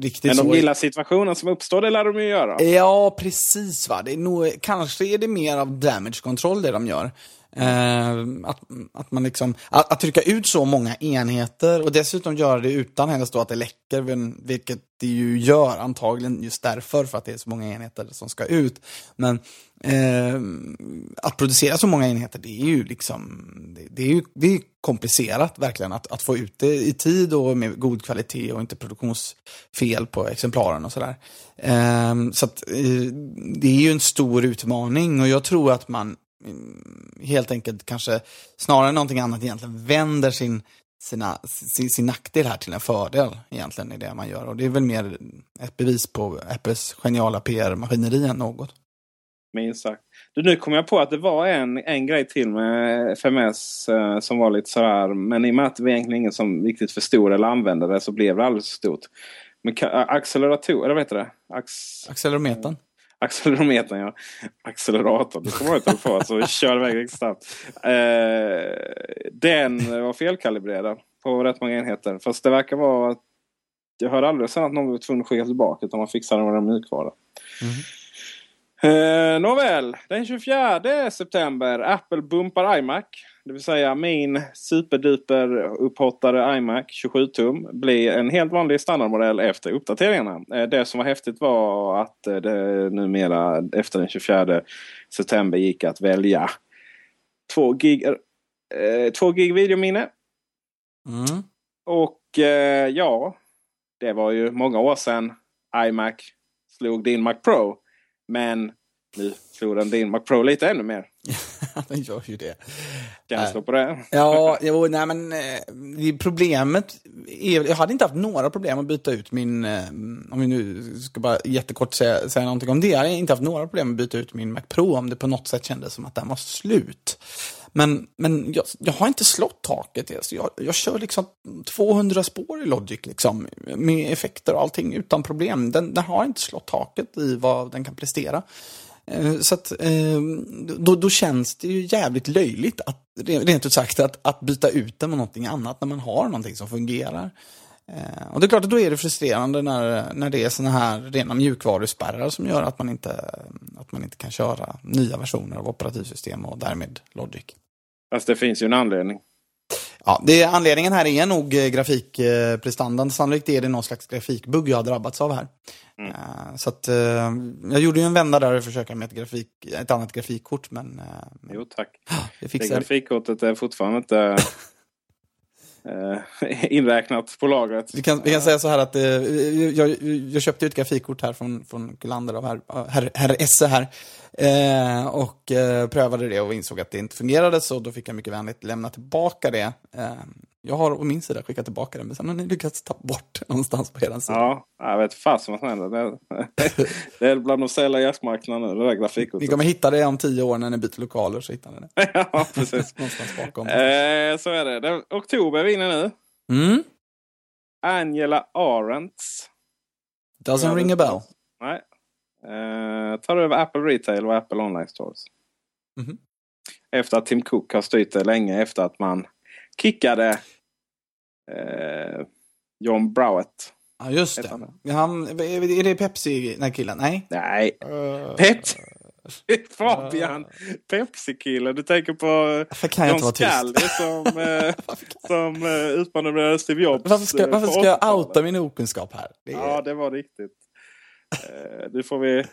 riktigt men de så... gillar situationen som uppstår, det lär de ju göra. Ja, precis. Va? Det är nog, kanske är det mer av damage control det de gör. Eh, att, att, man liksom, att, att, trycka ut så många enheter och dessutom göra det utan helst då att det läcker, vilket det ju gör antagligen just därför, för att det är så många enheter som ska ut. Men eh, att producera så många enheter, det är ju liksom, det, det är ju det är komplicerat verkligen att, att få ut det i tid och med god kvalitet och inte produktionsfel på exemplaren och sådär. Eh, så att, eh, det är ju en stor utmaning och jag tror att man helt enkelt kanske snarare än någonting annat egentligen vänder sin, sina, sin, sin nackdel här till en fördel egentligen i det man gör. Och det är väl mer ett bevis på Apples geniala PR-maskineri än något. Minst sagt. Du, nu kom jag på att det var en, en grej till med FMS eh, som var lite sådär. Men i och med att det var egentligen ingen som riktigt förstod eller använde det så blev det alldeles för stort. Men accelerator, eller vad heter det? Ax Accelerometern? Accelerometern ja. Acceleratorn, det kommer jag inte på. Så kör iväg riktigt snabbt. Eh, den var felkalibrerad på rätt många enheter. Fast det verkar vara att jag hörde aldrig sen att någon var tvungen att skicka tillbaka utan man fixade med en mjukvara. Mm. Eh, nåväl, den 24 september. Apple bumpar iMac. Det vill säga min superduper upphottade iMac 27 tum blir en helt vanlig standardmodell efter uppdateringarna. Eh, det som var häftigt var att eh, det numera efter den 24 september gick att välja 2 gig, eh, 2 gig videominne. Mm. Och eh, ja, det var ju många år sedan iMac slog din Mac Pro. Men nu slog den din Mac Pro lite ännu mer. den gör ju det. Känslor på det? Ja, jo, nej men eh, problemet är, jag hade inte haft några problem att byta ut min, eh, om vi nu ska bara jättekort säga, säga någonting om det, jag hade inte haft några problem att byta ut min Mac Pro om det på något sätt kändes som att den var slut. Men, men jag, jag har inte slått taket. Alltså jag, jag kör liksom 200 spår i Logic liksom, med effekter och allting utan problem. Den, den har inte slått taket i vad den kan prestera. Eh, så att, eh, då, då känns det ju jävligt löjligt, att, rent ut sagt, att, att byta ut den mot någonting annat när man har någonting som fungerar. Eh, och det är klart att då är det frustrerande när, när det är sådana här rena mjukvaruspärrar som gör att man, inte, att man inte kan köra nya versioner av operativsystem och därmed Logic. Fast det finns ju en anledning. Ja, det, anledningen här är nog grafikprestandan. Sannolikt är det någon slags grafikbugg jag har drabbats av här. Mm. Uh, så att, uh, jag gjorde ju en vända där och försöka med ett, grafik, ett annat grafikkort. Men, jo tack. Det, det grafikkortet är fortfarande inte Eh, inräknat på lagret. Vi kan, vi kan säga så här att eh, jag, jag köpte ett grafikkort här från, från Kullander av herr, herr, herr Esse här. Eh, och eh, prövade det och insåg att det inte fungerade så då fick jag mycket vänligt lämna tillbaka det. Eh, jag har å min sida skickat tillbaka det men sen har ni lyckats ta bort någonstans på er sida. Ja, jag vet fasen vad som händer. Det, det är bland de säljare jazzmarknaden nu, det där grafikkortet. Ni kommer hitta det om tio år när ni byter lokaler så hittar ni det. ja, precis. någonstans bakom. Eh, så är det. det oktober är vi inne nu. Mm. Angela Arendts. Doesn't ring a bell. Nej, Eh, tar över Apple Retail och Apple Online Stores. Mm -hmm. Efter att Tim Cook har styrt det länge efter att man kickade eh, John Browett. Ja just det. Han, är det Pepsi, den här killen? Nej. Nej. Uh, Pepsi. Fabian! Uh, Pepsi-killen. Du tänker på John Scully som, eh, som eh, utmanade Steve Jobs. Varför ska, varför ska jag outa min okunskap här? Det är... Ja, det var riktigt. Eh, nu får vi...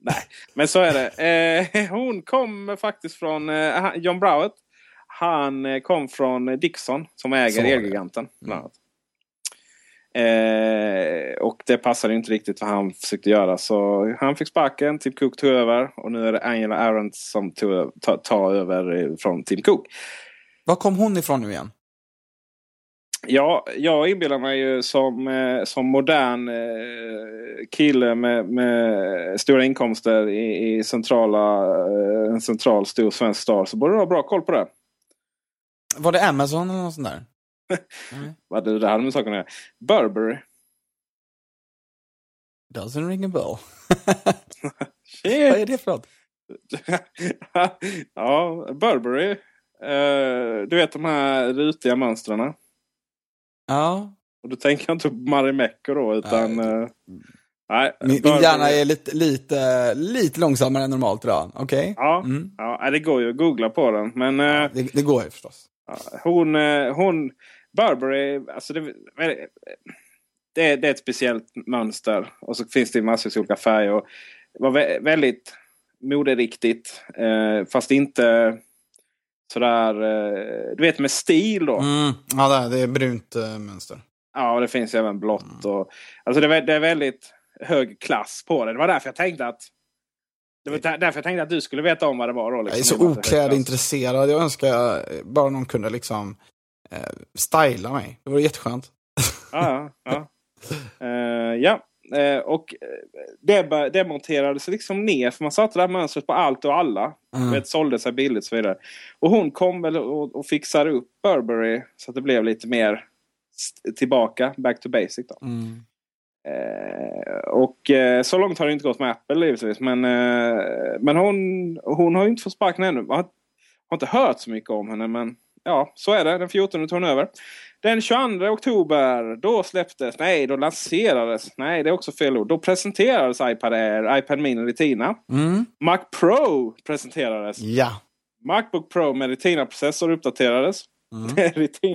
Nej, men så är det. Eh, hon kom faktiskt från eh, John Browett. Han eh, kom från Dixon som äger Elgiganten. Mm. Eh, och det passade inte riktigt vad han försökte göra. Så han fick sparken, Tim Cook tog över. Och nu är det Angela Arendt som tar ta över från Tim Cook. Var kom hon ifrån nu igen? Ja, jag inbillar mig ju som, eh, som modern eh, kille med, med stora inkomster i, i centrala, eh, en central stor svensk stad så borde du ha bra koll på det. Var det Amazon eller något sånt där? mm. Vad det, det hade med saken att Burberry. Doesn't ring a bell. Vad är det för något? ja, Burberry. Uh, du vet de här rutiga mönstren. Ja. Och då tänker jag inte på Marimekko då utan... Nej. Uh, nej min, min hjärna är lite, lite, lite långsammare än normalt idag. Okej? Okay. Ja, mm. ja, det går ju att googla på den. Men, uh, det, det, går ju förstås. Hon, uh, hon, Burberry, alltså det, det, det är ett speciellt mönster. Och så finns det massor av olika färger. Och det var väldigt moderiktigt. Eh, fast inte sådär, eh, du vet med stil då. Mm. Ja, det är brunt mönster. Ja, det finns även blått. Mm. Och, alltså det det är väldigt hög klass på det. Det var därför jag tänkte att det var därför jag tänkte att du skulle veta om vad det var. Då, liksom. Jag är så oklädintresserad. Jag önskar bara någon kunde liksom eh, styla mig. Det vore jätteskönt. Ja, ja. Uh, ja. Eh, och eh, det, det monterades liksom ner för man satte det här mönstret på allt och alla. Mm. Det sålde sig billigt och så vidare. Och hon kom väl och, och fixade upp Burberry så att det blev lite mer tillbaka, back to basic. Då. Mm. Eh, och eh, så långt har det inte gått med Apple givetvis. Men, eh, men hon, hon har inte fått sparken ännu. Jag har, har inte hört så mycket om henne men ja, så är det. Den 14 tog hon över. Den 22 oktober, då släpptes, nej, då lanserades, nej, det är också fel ord. Då presenterades iPad Air, iPad Mini Retina. Mm. Mac Pro presenterades. Ja. Macbook Pro med Retina-processor uppdaterades. Mm. Retina.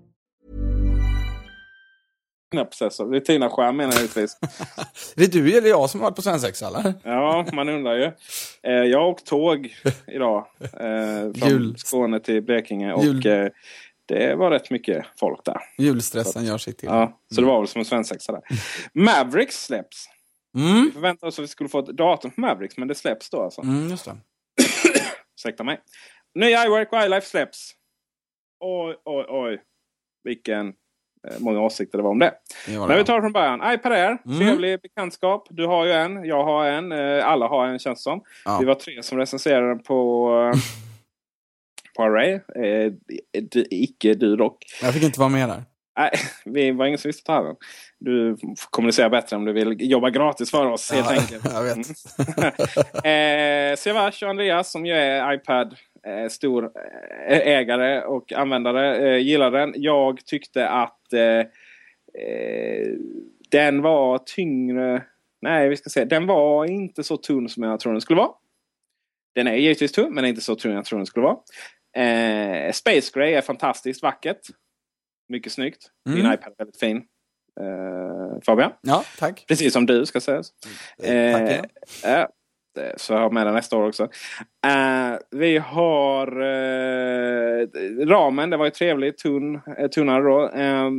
Processor. Det är Tina-skärm menar jag givetvis. Det är du eller jag som har varit på svensexa eller? Ja, man undrar ju. Eh, jag åkte tåg idag. Eh, från Jul. Skåne till Blekinge. Och eh, det var rätt mycket folk där. Julstressen gör sitt till. Ja, så det var väl som en svensexa där. Mavericks släpps. Mm. Vi förväntade oss att vi skulle få ett datum för Mavericks, men det släpps då alltså. Mm, just det. Ursäkta mig. Nya iWork och iLife släpps. Oj, oj, oj. Vilken många åsikter det var om det. det, var Men vi det. tar från början. iPad Air, Mm. trevlig bekantskap. Du har ju en, jag har en, eh, alla har en känns som. Ja. Vi var tre som recenserade den på, eh, på Array. Eh, icke du dock. Jag fick inte vara med där. Nej, vi var ingen som visste ta den. Du får kommunicera bättre om du vill jobba gratis för oss helt Ja, enkelt. jag vet. eh, Siavash och Andreas som ju är iPad eh, stor eh, ägare och användare eh, gillar den. Jag tyckte att eh, eh, den var tyngre. Nej, vi ska se. Den var inte så tunn som jag tror den skulle vara. Den är givetvis tunn, men inte så tunn jag tror den skulle vara. Eh, Space Gray är fantastiskt vackert. Mycket snyggt. Din Mm. iPad är väldigt fin. Eh, Fabian. Ja, tack. Precis som du ska sägas. Eh, tack Eh, igen. ja, Eh, så jag har med den nästa år också. Uh, vi har uh, ramen. Det var ju trevligt. Tunn, uh, tunnare då. Uh,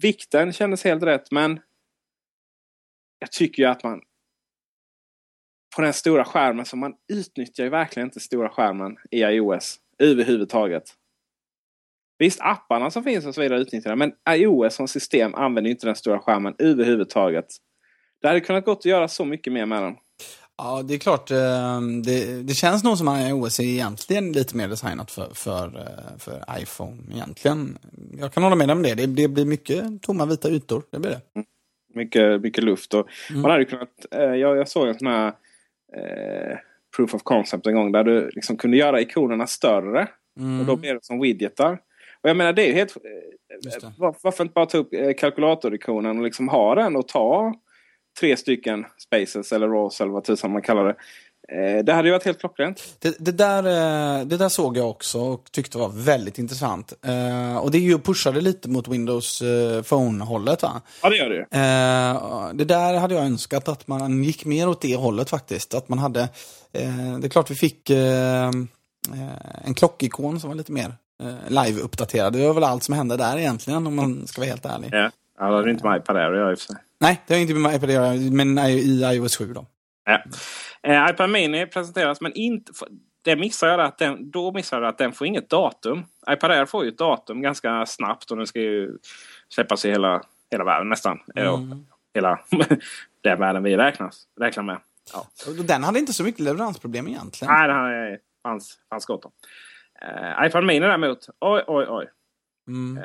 vikten kändes helt rätt men jag tycker ju att man på den stora skärmen så man utnyttjar ju verkligen inte stora skärmen i iOS överhuvudtaget. Visst, apparna som finns och så vidare utnyttjar den. Men iOS som system använder inte den stora skärmen överhuvudtaget. Det hade kunnat gått att göra så mycket mer med den. Ja, det är klart. eh, Det, det känns nog som att iOS är egentligen lite mer designat för, för, eh, för iPhone. Egentligen. Jag kan hålla med om det. det. Det blir mycket tomma vita ytor. Det blir det. Mycket, mycket luft. Och Mm. man hade kunnat, eh, jag, jag såg en sån här eh, proof of concept en gång där du liksom kunde göra ikonerna större. Mm. Och då blir det som widgetar. Och jag menar det är ju helt... Varför inte bara ta upp kalkylatorikonen och liksom ha den och ta tre stycken spaces eller rows eller vad tusan man kallar det. Eh, det hade ju varit helt klockrent. Det, det, där, eh, det där såg jag också och tyckte var väldigt intressant. Eh, och det är ju pushade lite mot Windows eh, Phone-hållet va? Ja det gör det ju. Det där hade jag önskat att man gick mer åt det hållet faktiskt. Att man hade, det är klart vi fick en klockikon som var lite mer live-uppdaterad. Det var väl allt som hände där egentligen om man ska vara helt ärlig. Ja, ja det hade inte med iPad Air att göra i och för sig. Nej, det har inte med iPad att göra, men i iOS 7 då. Ja. Eh, iPad Mini presenteras, men inte, det missar jag att den, då missar jag att den får inget datum. iPad Air får ju ett datum ganska snabbt och den ska ju släppas i hela, hela världen nästan. Mm. Hela den världen vi räknas, räknar med. Ja. Den hade inte så mycket leveransproblem egentligen. Nej, det fanns, fanns gott om. Uh, iPad Mini däremot, oj oj oj. Mm. Uh,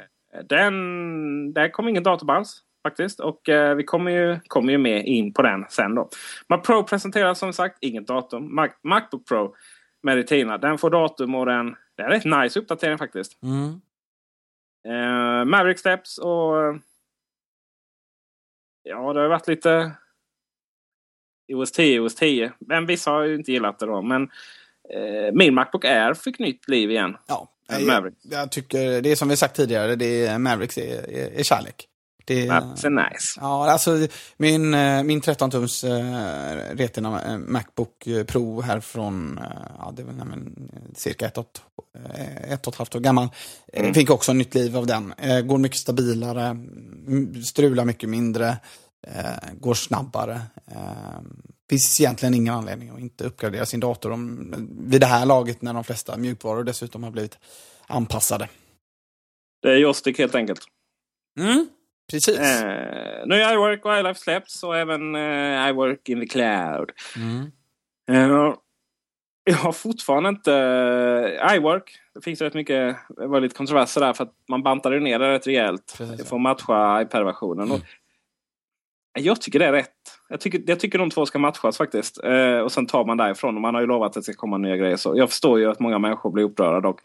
den, där kom ingen alls faktiskt. Och uh, vi kommer ju, kommer ju med in på den sen då. Mac Pro presenteras som sagt, inget datum. Mac, Macbook Pro med Retina, den får datum och den... Det är en rätt nice uppdatering faktiskt. Mm. Maverick Steps och... Ja, det har varit lite OS 10, OS 10. Men vissa har ju inte gillat det då. Men eh, min Macbook Air fick nytt liv igen. Ja, jag, jag, tycker det är som vi sagt tidigare, det är Mavericks är, är, är kärlek. Det är nice. Ja, alltså min, eh, min 13-tums uh, Retina eh, Macbook Pro här från, uh, ja det är väl men, cirka ett och, ett och ett halvt år gammal. Mm. Fick också nytt liv av den. Går mycket stabilare, strular mycket mindre eh, går snabbare. Eh, finns egentligen ingen anledning att inte uppgradera sin dator om, vid det här laget när de flesta mjukvaror dessutom har blivit anpassade. Det är joystick helt enkelt. Mm, precis. Eh, nu är iWork och iLife släppts och även eh, iWork in the cloud. Mm. Eh, jag har fortfarande inte... Uh, iWork, det finns rätt mycket det var lite kontroverser där för att man bantade ner det rätt rejält. Precis. För att matcha iPad-versionen. Mm. Jag tycker det är rätt. Jag tycker, jag tycker de två ska matchas faktiskt. Eh, och sen tar man därifrån. Och man har ju lovat att det ska komma nya grejer. Så jag förstår ju att många människor blir upprörda dock.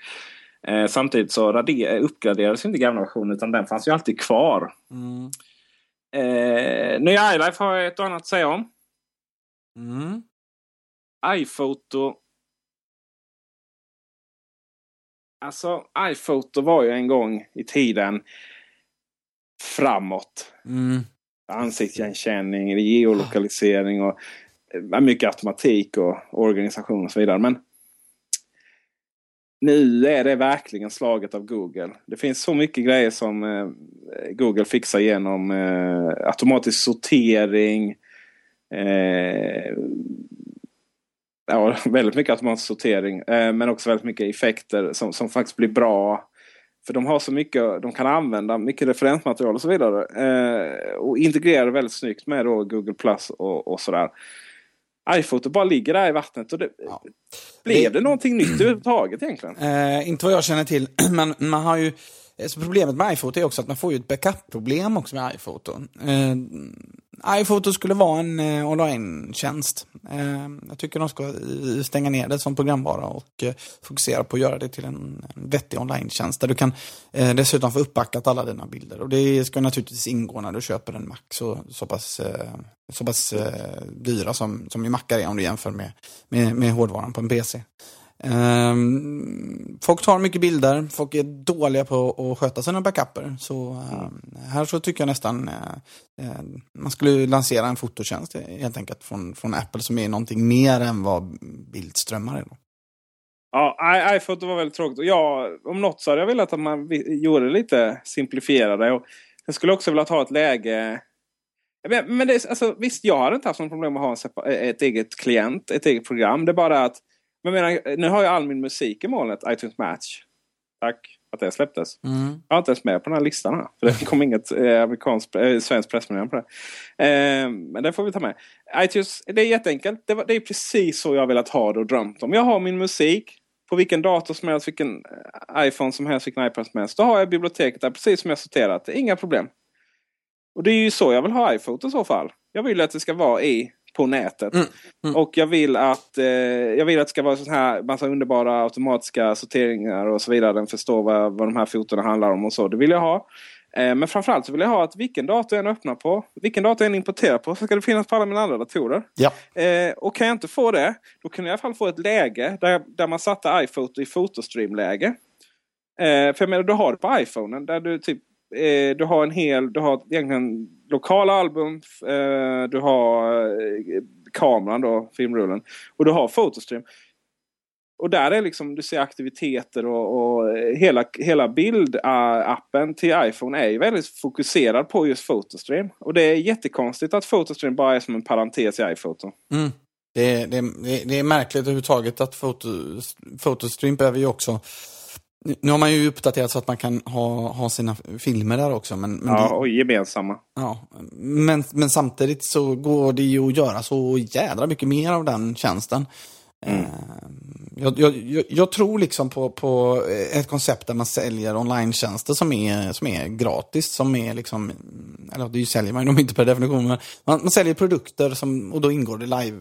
Eh, samtidigt så rader, uppgraderades inte gamla versionen utan den fanns ju alltid kvar. Mm. Eh, nya iLife har jag ett och annat att säga om. Mm. iPhoto. Alltså iPhoto var ju en gång i tiden framåt. Mm ansiktsigenkänning, geolokalisering och eh, mycket automatik och organisation och så vidare. Men nu är det verkligen slaget av Google. Det finns så mycket grejer som eh, Google fixar genom eh, automatisk sortering. Eh, ja, väldigt mycket automatisk sortering. Eh, men också väldigt mycket effekter som, som faktiskt blir bra för de har så mycket, de kan använda mycket referensmaterial och så vidare. Eh, och integrerar väldigt snyggt med då Google Plus och, och sådär iPhoto bara ligger där i vattnet. Och det, ja. Blev det, det någonting nytt överhuvudtaget egentligen? Eh, inte vad jag känner till. Men man har ju, så problemet med iPhoto är också att man får ju ett backup-problem också med iPhoto. Eh, iPhoto skulle vara en eh, online-tjänst. Eh, jag tycker de ska stänga ner det som programvara och eh, fokusera på att göra det till en, en vettig online-tjänst där du kan eh, dessutom få uppbackat alla dina bilder. Och det ska naturligtvis ingå när du köper en Mac så, så pass, eh, så pass eh, dyra som, som ju Macar är om du jämför med, med, med hårdvaran på en PC. Um, folk tar mycket bilder, folk är dåliga på att sköta sina backuper. Så um, här så tycker jag nästan uh, uh, man skulle lansera en fototjänst helt enkelt från, från Apple som är någonting mer än vad bildströmmar är. Då. Ja, iPhoto var väldigt tråkigt. Och om något så hade jag velat att man gjorde det lite simplifierade. Och jag skulle också vilja ha ett läge men, men det, alltså, visst, jag hade inte haft något problem att ha en, ett eget klient, ett eget program. Det är bara att men menar, nu har jag all min musik i molnet, iTunes Match. Tack att det släpptes. Mm. Jag har inte ens med på den här listan. Här, för det kom inget eh, eh, svenskt pressmeddelande på det. Eh, men det får vi ta med. iTunes, det är jätteenkelt. Det, var, det är precis så jag velat ha det och drömt om. Jag har min musik på vilken dator som helst, vilken eh, iPhone som helst, vilken iPad som helst. Då har jag biblioteket där precis som jag sorterat. Inga problem. Och det är ju så jag vill ha iPhone i så fall. Jag vill att det ska vara i på nätet. Mm. Mm. Och jag vill att eh, jag vill att det ska vara så här massa underbara automatiska sorteringar och så vidare. Den förstår vad, vad de här fotona handlar om och så. Det vill jag ha. Eh, men framförallt så vill jag ha att vilken dator jag än öppnar på, vilken dator jag än importerar på, så ska det finnas på alla mina andra datorer. Ja. Eh, och kan jag inte få det, då kan jag i alla fall få ett läge där, där man satte iPhoto i fotostreamläge. Eh, för jag menar, du har det på iPhonen där du typ eh, du har en hel, du har egentligen lokala album, eh, du har eh, kameran då, filmrullen och du har fotostream. och där är liksom, du ser aktiviteter och, och eh, hela, hela bildappen till iPhone är ju väldigt fokuserad på just fotostream. Och det är jättekonstigt att fotostream bara är som en parentes i iPhoto. Mm. Det, det, det, är märkligt överhuvudtaget att foto, behöver ju också nu har man ju uppdaterat så att man kan ha, ha sina filmer där också. Men, men ja, och gemensamma. Ja, men, men samtidigt så går det ju att göra så jädra mycket mer av den tjänsten. Mm. Jag, jag, jag, tror liksom på, på ett koncept där man säljer online-tjänster som är, som är gratis. Som är liksom, eller det säljer man ju inte per definition, men man, man säljer produkter som, och då ingår det live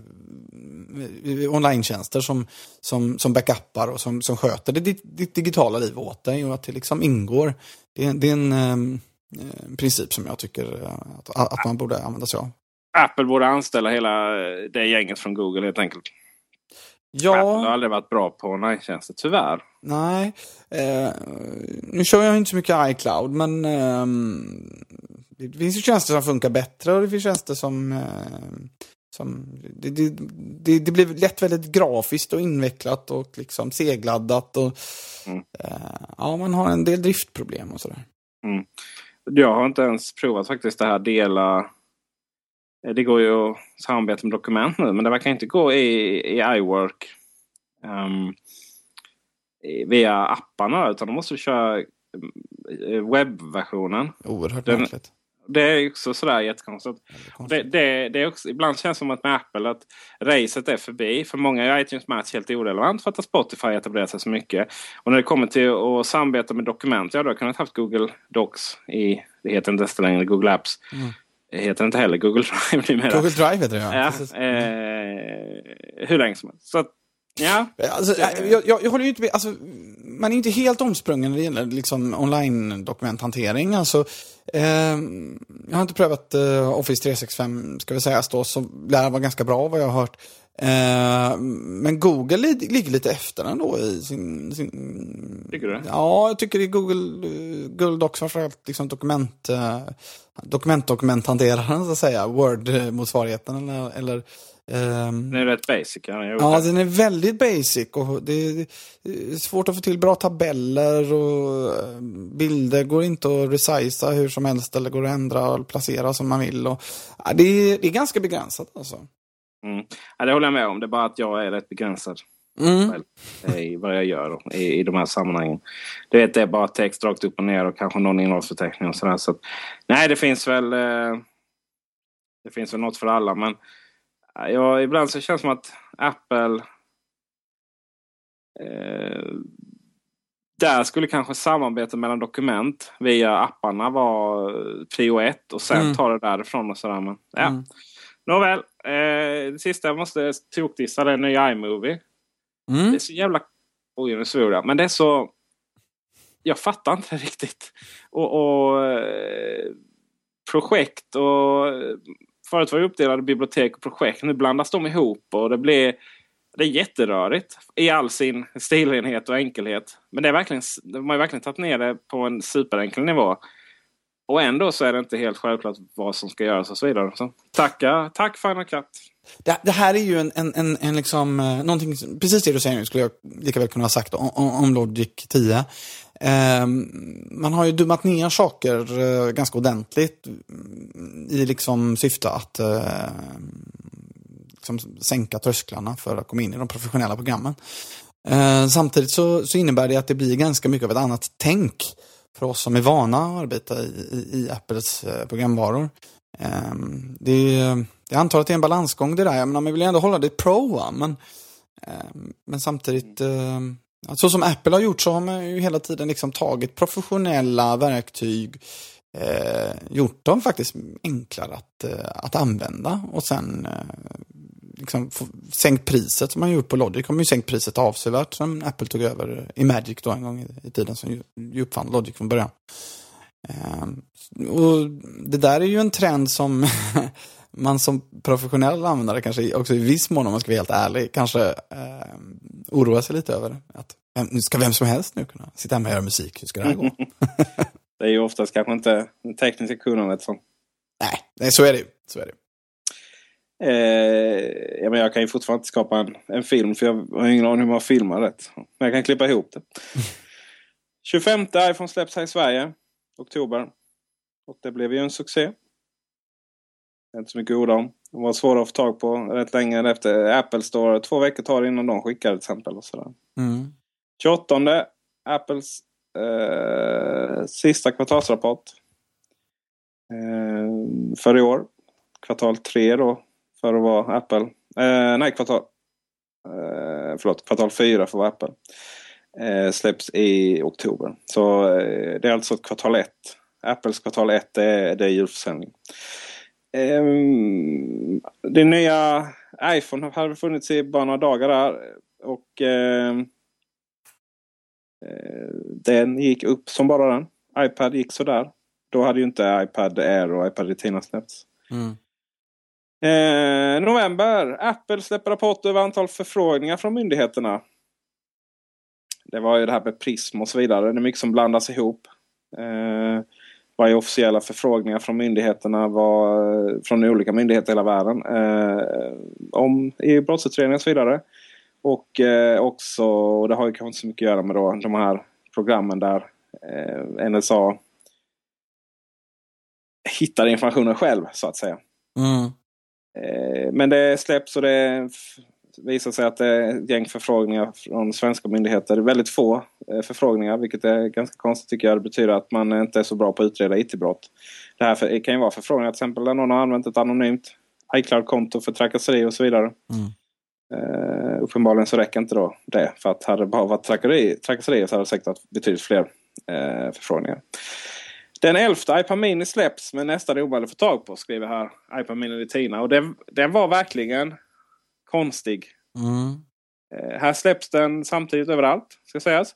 online-tjänster som, som, som backuppar och som, som sköter ditt, ditt digitala liv åt dig och att det liksom ingår. Det, det är en eh, princip som jag tycker att, att man borde använda sig av. Apple borde anställa hela det gänget från Google helt enkelt. Ja. Apple har aldrig varit bra på online-tjänster, tyvärr. Nej. Eh, nu kör jag inte så mycket iCloud, men eh, det finns ju tjänster som funkar bättre och det finns tjänster som... Eh, som det, det, det, det, blir lätt väldigt grafiskt och invecklat och liksom segladdat. Och, mm. Eh, ja, man har en del driftproblem och sådär. Mm. Jag har inte ens provat faktiskt det här dela Eh, det går ju att samarbeta med dokument nu men det verkar inte gå i, i iWork um, via apparna utan då måste köra eh, webbversionen. Oerhört märkligt. Det är också sådär jättekonstigt. Det, det, det är också, ibland känns det som att med Apple att racet är förbi. För många är iTunes Match helt orelevant för att Spotify etablerat sig så mycket. Och när det kommer till att samarbeta med dokument, ja då har jag kunnat haft Google Docs i, det heter inte längre Google Apps. Mm heter inte heller Google Drive numera. Google Drive heter det ja. ja eh, hur länge som helst. Så att, ja. Alltså, jag, jag, jag håller inte med. Alltså, man är inte helt omsprungen när det gäller liksom, online-dokumenthantering. Alltså, eh, jag har inte prövat eh, Office 365, ska vi säga, då, som lär vara ganska bra vad jag har hört. Eh, men Google ligger lite efter ändå i sin... sin... Tycker du Ja, jag tycker i Google, Google Docs framförallt liksom dokument, eh, dokumentdokumenthanteraren så att säga, Word-motsvarigheten eller, eller um... Den är rätt basic. Ja, ja den är väldigt basic och det är svårt att få till bra tabeller och bilder går inte att resiza hur som helst eller går att ändra och placera som man vill. Och, ja, det, är, det är ganska begränsat alltså. Mm. Ja, det håller jag med om. Det är bara att jag är rätt begränsad. Mm. I vad jag gör i, i de här sammanhangen. Du vet, det är bara text rakt upp och ner och kanske någon innehållsförteckning och sådär. Så nej, det finns väl eh, Det finns väl något för alla. Men ja, ibland så känns det som att Apple eh, där skulle kanske samarbete mellan dokument via apparna vara prio ett och sen mm. ta det därifrån och sådär. Men, ja. Mm. Nåväl, eh, det sista jag måste tokdissa det är nya iMovie. Mm. Det är så jävla... Oj, nu svor jag. Men det är så... Jag fattar inte riktigt. Och, och eh, projekt och... Förut var det uppdelade bibliotek och projekt. Nu blandas de ihop och det blir... Det är jätterörigt i all sin stilenhet och enkelhet. Men det är verkligen, de har verkligen tagit ner det på en superenkel nivå. Och ändå så är det inte helt självklart vad som ska göras och så vidare. Så, tacka, tack Final Cut! Det, det, här är ju en, en, en, en liksom, eh, någonting, precis det du säger nu skulle jag lika väl kunna ha sagt om, om Logic 10. Ehm, man har ju dummat ner saker eh, ganska ordentligt i liksom syfte att eh, liksom sänka trösklarna för att komma in i de professionella programmen. Ehm, samtidigt så, så innebär det att det blir ganska mycket av ett annat tänk för oss som är vana att arbeta i, i, i Apples eh, programvaror. Ehm, det, jag antar att det är en balansgång det där. Jag menar, man vill ju ändå hålla det pro, va? Men, men samtidigt, så som Apple har gjort så har man ju hela tiden liksom tagit professionella verktyg, eh, gjort dem faktiskt enklare att, eh, att använda och sen eh, liksom sänkt priset som man gjort på Logic. har ju sänkt priset avsevärt sen Apple tog över i Magic då en gång i, i tiden som ju, ju uppfann Logic från början. Eh, och det där är ju en trend som man som professionell användare kanske också i viss mån, om man ska vara helt ärlig, kanske eh, oroar sig lite över. Att nu ska vem som helst nu kunna sitta hemma och göra musik. Hur ska det här gå? det är ju oftast kanske inte den tekniska kunnandet som... Nej, nej, så är det ju. Så är det. Eh, ja, men jag kan ju fortfarande inte skapa en, en film för jag har ingen aning hur man filmar rätt. Men jag kan klippa ihop det. 25 iPhone släpps här i Sverige. Oktober. Och det blev ju en succé. Inte så mycket ord om. De var svåra att få tag på rätt länge efter Apple Store. Två veckor tar det innan de skickar till exempel. Och sådär. Mm. 28 Apples eh, sista kvartalsrapport. Eh, för i år. Kvartal 3 då. För att vara Apple. Eh, nej, kvartal. Eh, förlåt, kvartal 4 för att vara Apple. Eh, släpps i oktober. Så eh, det är alltså kvartal 1. Apples kvartal 1 det är, det är julförsäljning. Eh, det nya iPhone hade funnits i bara några dagar där. Och eh, den gick upp som bara den. iPad gick sådär. Då hade ju inte iPad Air och iPad Retina släppts. Mm. Eh, november. Apple släpper rapport över antal förfrågningar från myndigheterna. Det var ju det här med Prism och så vidare. Det är mycket som blandas ihop. Eh, vad är officiella förfrågningar från myndigheterna var, från olika myndigheter i hela världen. Eh, om i brottsutredningar och så vidare. Och eh, också, och det har ju kanske inte så mycket att göra med då, de här programmen där eh, NSA hittar informationen själv så att säga. Mm. Eh, men det släpps och det visar sig att det är ett gäng förfrågningar från svenska myndigheter. Väldigt få eh, förfrågningar vilket är ganska konstigt tycker jag. Det betyder att man inte är så bra på att utreda IT-brott. Det här kan ju vara förfrågningar till exempel där någon har använt ett anonymt iCloud-konto för trakasseri och så vidare. Mm. Uh, uppenbarligen så räcker inte då det. För att hade det bara varit trakasserier trakasseri så hade det säkert varit betydligt fler uh, förfrågningar. Den elfte iPad Mini släpps men nästan omöjlig att få tag på skriver här iPad Mini Retina. Och den, den var verkligen konstig. Mm. Uh, här släpps den samtidigt överallt ska sägas.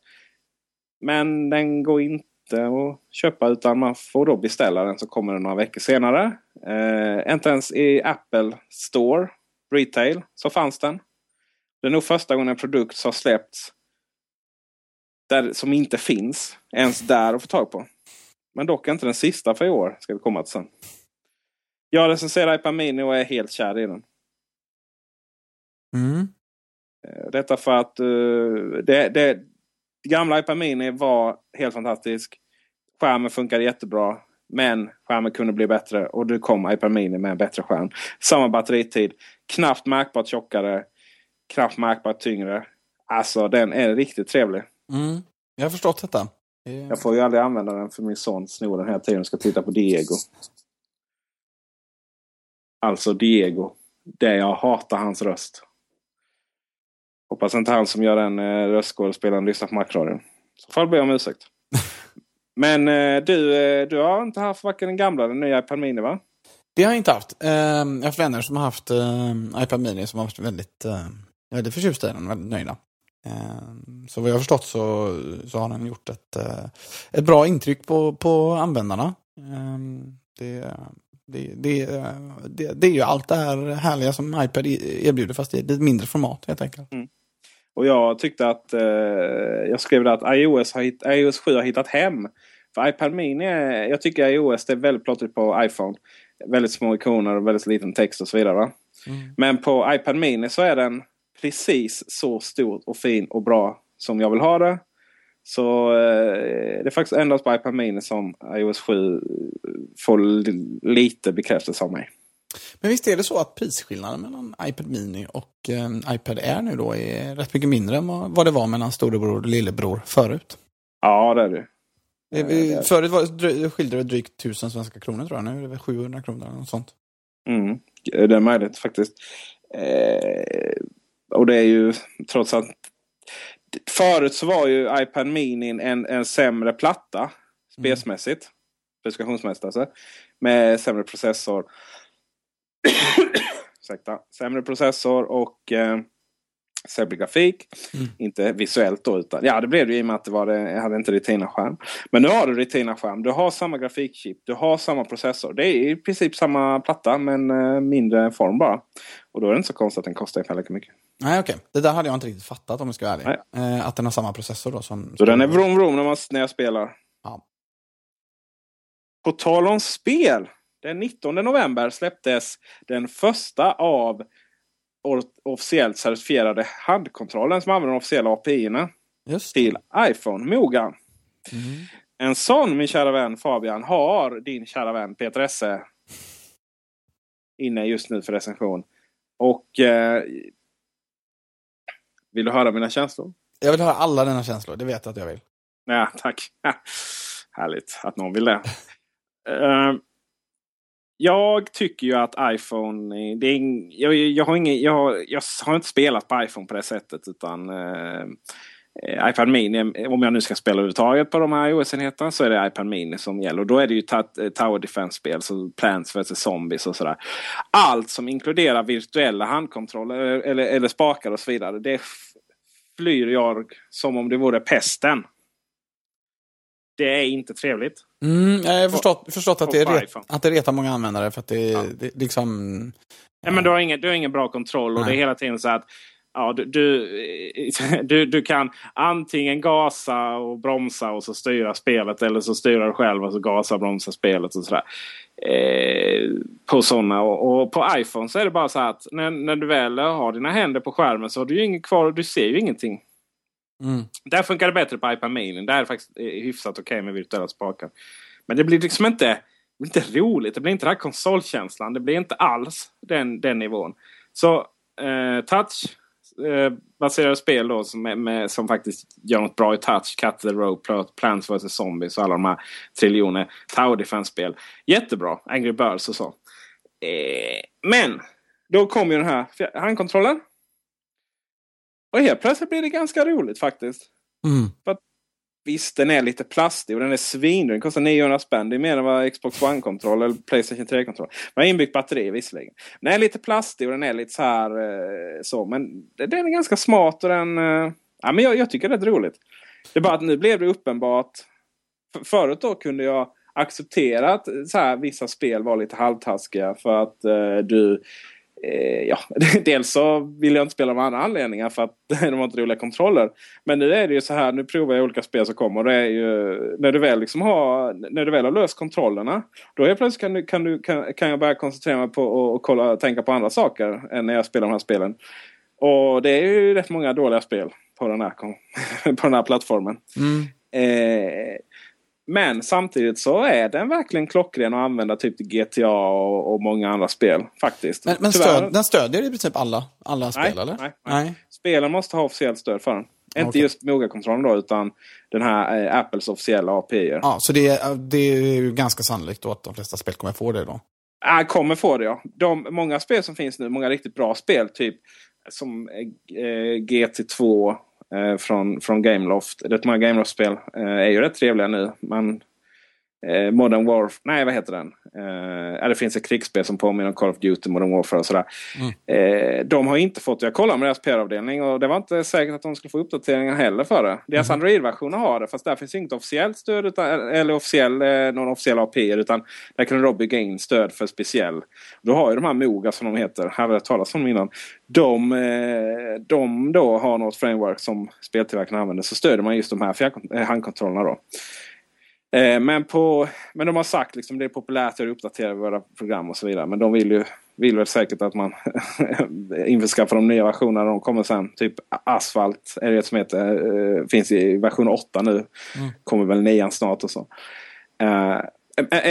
Men den går inte att köpa utan man får då beställa den så kommer den några veckor senare. Uh, inte ens i Apple Store Retail så fanns den. Det är nog första gången en produkt har släppts där, som inte finns ens där att få tag på. Men dock inte den sista för i år. Ska vi komma till sen. Jag recenserar iPad Mini och är helt kär i den. Mm. Detta för att uh, det, det, gamla iPad Mini var helt fantastisk. Skärmen funkade jättebra. Men skärmen kunde bli bättre och det kom iPad Mini med en bättre skärm. Samma batteritid. Knappt märkbart tjockare. Knappt märkbart tyngre. Alltså den är riktigt trevlig. Mm. Jag har förstått detta. Jag får ju aldrig använda den för min son snor den hela tiden och ska titta på Diego. Alltså Diego. Det jag hatar hans röst. Hoppas inte han som gör den eh, röstskådespelaren lyssnar på Macradion. Så får jag be om ursäkt. Men eh, du, eh, du har inte haft varken den gamla eller den nya iPad Mini va? Det har jag inte haft. Eh, jag har vänner som har haft eh, iPad Mini som har varit väldigt, eh, väldigt förtjusta i den. Väldigt nöjda. Eh, så vad jag har förstått så, så har den gjort ett, eh, ett bra intryck på, på användarna. Eh, det, det, det, det, det är ju allt det här härliga som iPad erbjuder fast i ett mindre format helt enkelt. Mm. Och jag tyckte att eh, jag skrev att iOS, har hit, iOS 7 har hittat hem. För iPad Mini, jag tycker iOS det är väldigt plottrigt på iPhone. Väldigt små ikoner och väldigt liten text och så vidare. Mm. Men på iPad Mini så är den precis så stor och fin och bra som jag vill ha det. Så eh, det är faktiskt endast på iPad Mini som iOS 7 får lite bekräftelse av mig. Men visst är det så att prisskillnaden mellan iPad Mini och eh, iPad Air nu då är rätt mycket mindre än vad det var mellan storebror och lillebror förut? Ja, det är det. Eh, förut var, skilde det drygt 1000 svenska kronor tror jag. Nu är det väl 700 kronor eller något sånt. Mm, det är möjligt faktiskt. Eh, och det är ju trots att Förut så var ju iPad Mini en, en sämre platta spesmässigt. Mm. Specifikationsmässigt alltså. Med sämre processor. Ursäkta. Sämre processor och eh, sämre grafik. Mm. Inte visuellt då utan ja det blev det i och med att det var det, jag hade inte Retina-skärm. Men nu har du Retina-skärm. Du har samma grafikchip. Du har samma processor. Det är i princip samma platta men eh, mindre form bara. Och då är det inte så konstigt att den kostar lika mycket. Nej okej. Okay. Det där hade jag inte riktigt fattat om jag ska vara ärlig. Eh, att den har samma processor då som... Så den är vrom vrom när, man, när jag spelar. Ja. På tal om spel. Den 19 november släpptes den första av officiellt certifierade handkontrollen som använder de officiella API-erna till iPhone, Moga. Mm. En sån, min kära vän Fabian, har din kära vän Peter Esse inne just nu för recension. Och eh, vill du höra mina känslor? Jag vill höra alla dina känslor, det vet jag att jag vill. Ja, tack. Härligt att någon vill det. uh, jag tycker ju att iPhone... Det är, jag, jag, har ingen, jag, jag har inte spelat på iPhone på det sättet. utan uh, iPad Mini, om jag nu ska spela överhuvudtaget på de här iOS-enheterna så är det iPad Mini som gäller. Och då är det ju Tower Defense-spel, så Plants vs Zombies och sådär. Allt som inkluderar virtuella handkontroller eller, eller spakar och så vidare. Det flyr jag som om det vore pesten. Det är inte trevligt. Mm, jag har förstått, förstått att, det ret, att det retar många användare för att det, ja. det liksom... Ja, men du, har ingen, du har ingen bra kontroll och Nej. det är hela tiden så att ja, du, du, du, du, kan antingen gasa och bromsa och så styra spelet eller så styra du själv och så gasa och bromsa spelet och sådär. Eh, på sådana och, och, på iPhone så är det bara så att när, när du väl har dina händer på skärmen så har du ju inget kvar och du ser ju ingenting. Mm. Där funkar det bättre på iPad Mini. Där är det faktiskt hyfsat okej okay med virtuella spakar. Men det blir liksom inte, inte roligt. Det blir inte den här konsolkänslan. Det blir inte alls den, den nivån. Så eh, touch eh, baserade spel då som, med, med, som faktiskt gör något bra i touch. Cut the Rope, Plants vs Zombies och alla de här triljoner Tower Defense-spel. Jättebra. Angry Birds och så. Eh, men då kom ju den här handkontrollen. Och helt plötsligt blir det ganska roligt faktiskt. Mm. För att, visst, den är lite plastig och den är svin. Den kostar 900 spänn. Det är mer än vad Xbox One-kontroll eller Playstation 3-kontroll. Den har inbyggt batteri visserligen. Den är lite plastig och den är lite så här eh, så. Men den är ganska smart och den... Eh, ja, men jag, jag tycker det är rätt roligt. Det är bara att nu blev det uppenbart. För, förut då kunde jag acceptera att så här, vissa spel var lite halvtaskiga för att eh, du ja, dels så vill jag inte spela av andra anledningar för att de har inte roliga kontroller. Men nu är det ju så här, nu provar jag olika spel som kommer. Det är ju, när, du väl liksom har, när du väl har löst kontrollerna. Då är plötsligt kan, du, kan, du, kan, kan jag börja koncentrera mig på och, och kolla, tänka på andra saker än när jag spelar de här spelen. Och det är ju rätt många dåliga spel på den här, på den här plattformen. Mm. Eh, men samtidigt så är den verkligen klockren att använda typ GTA och, och många andra spel. faktiskt. Men, men stöd, den stödjer i princip alla, alla nej, spel eller? Nej, nej. nej. Spelen måste ha officiellt stöd för den. Inte okay. just Moga-kontrollen då utan den här eh, Apples officiella API. Ja, så det, det är ju ganska sannolikt då att de flesta spel kommer få det då? Ja, kommer få det ja. De, många spel som finns nu, många riktigt bra spel, typ som eh, GT2 eh, Eh, från, från Gameloft. Rätt många Gameloft-spel eh, är ju rätt trevliga nu. Man, eh, Modern Warfare, nej vad heter den? Eh, det finns ett krigsspel som påminner om Call of Duty, Modern Warfare och sådär. Mm. Eh, de har inte fått, jag kollade med deras PR-avdelning och det var inte säkert att de skulle få uppdateringar heller för det. Deras mm. Android-versioner har det fast där finns inget officiellt stöd utan, eller officiell, eh, någon officiell API utan där kan du då bygga in stöd för speciell. Du har ju de här Moga som de heter, här har jag talat om innan. De, eh, de då har något framework som speltillverkarna använder så stöder man just de här eh, handkontrollerna då. Eh, men, på, men de har sagt liksom det är populärt att uppdatera våra program och så vidare. Men de vill ju vill väl säkert att man införskaffar de nya versionerna. De kommer sen. Typ Asfalt är det som heter. Uh, finns i version 8 nu. Mm. Kommer väl nian snart och så. Uh,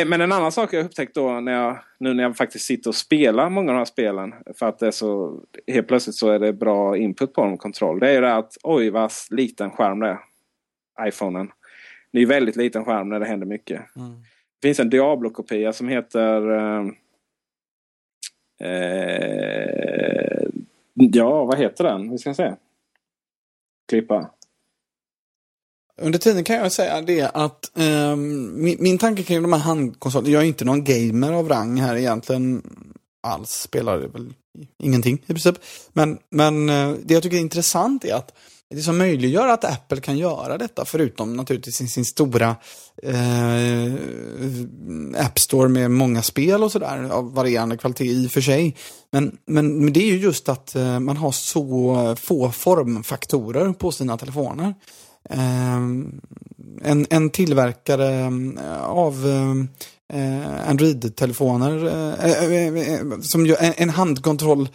men en annan sak jag upptäckt då när jag, nu när jag faktiskt sitter och spelar många av de här spelen. För att det är så, helt plötsligt så är det bra input på dem, kontroll. Det är ju det att oj vad liten skärm det är. Iphonen. Det är väldigt liten skärm när det händer mycket. Mm. Det finns en Diablo-kopia som heter... Eh, eh, ja, vad heter den? Vi ska se. Klippa. Under tiden kan jag säga det att eh, min, min tanke kring de här handkonsolerna, jag är inte någon gamer av rang här egentligen alls, spelar väl ingenting i princip. Men, men eh, det jag tycker är intressant är att det som möjliggör att Apple kan göra detta, förutom naturligtvis sin, sin stora eh, App Store med många spel och sådär av varierande kvalitet i och för sig. Men, men, men det är ju just att eh, man har så få formfaktorer på sina telefoner. Eh, en, en tillverkare eh, av eh, eh, Android-telefoner. Eh, eh, eh som en, en handkontroll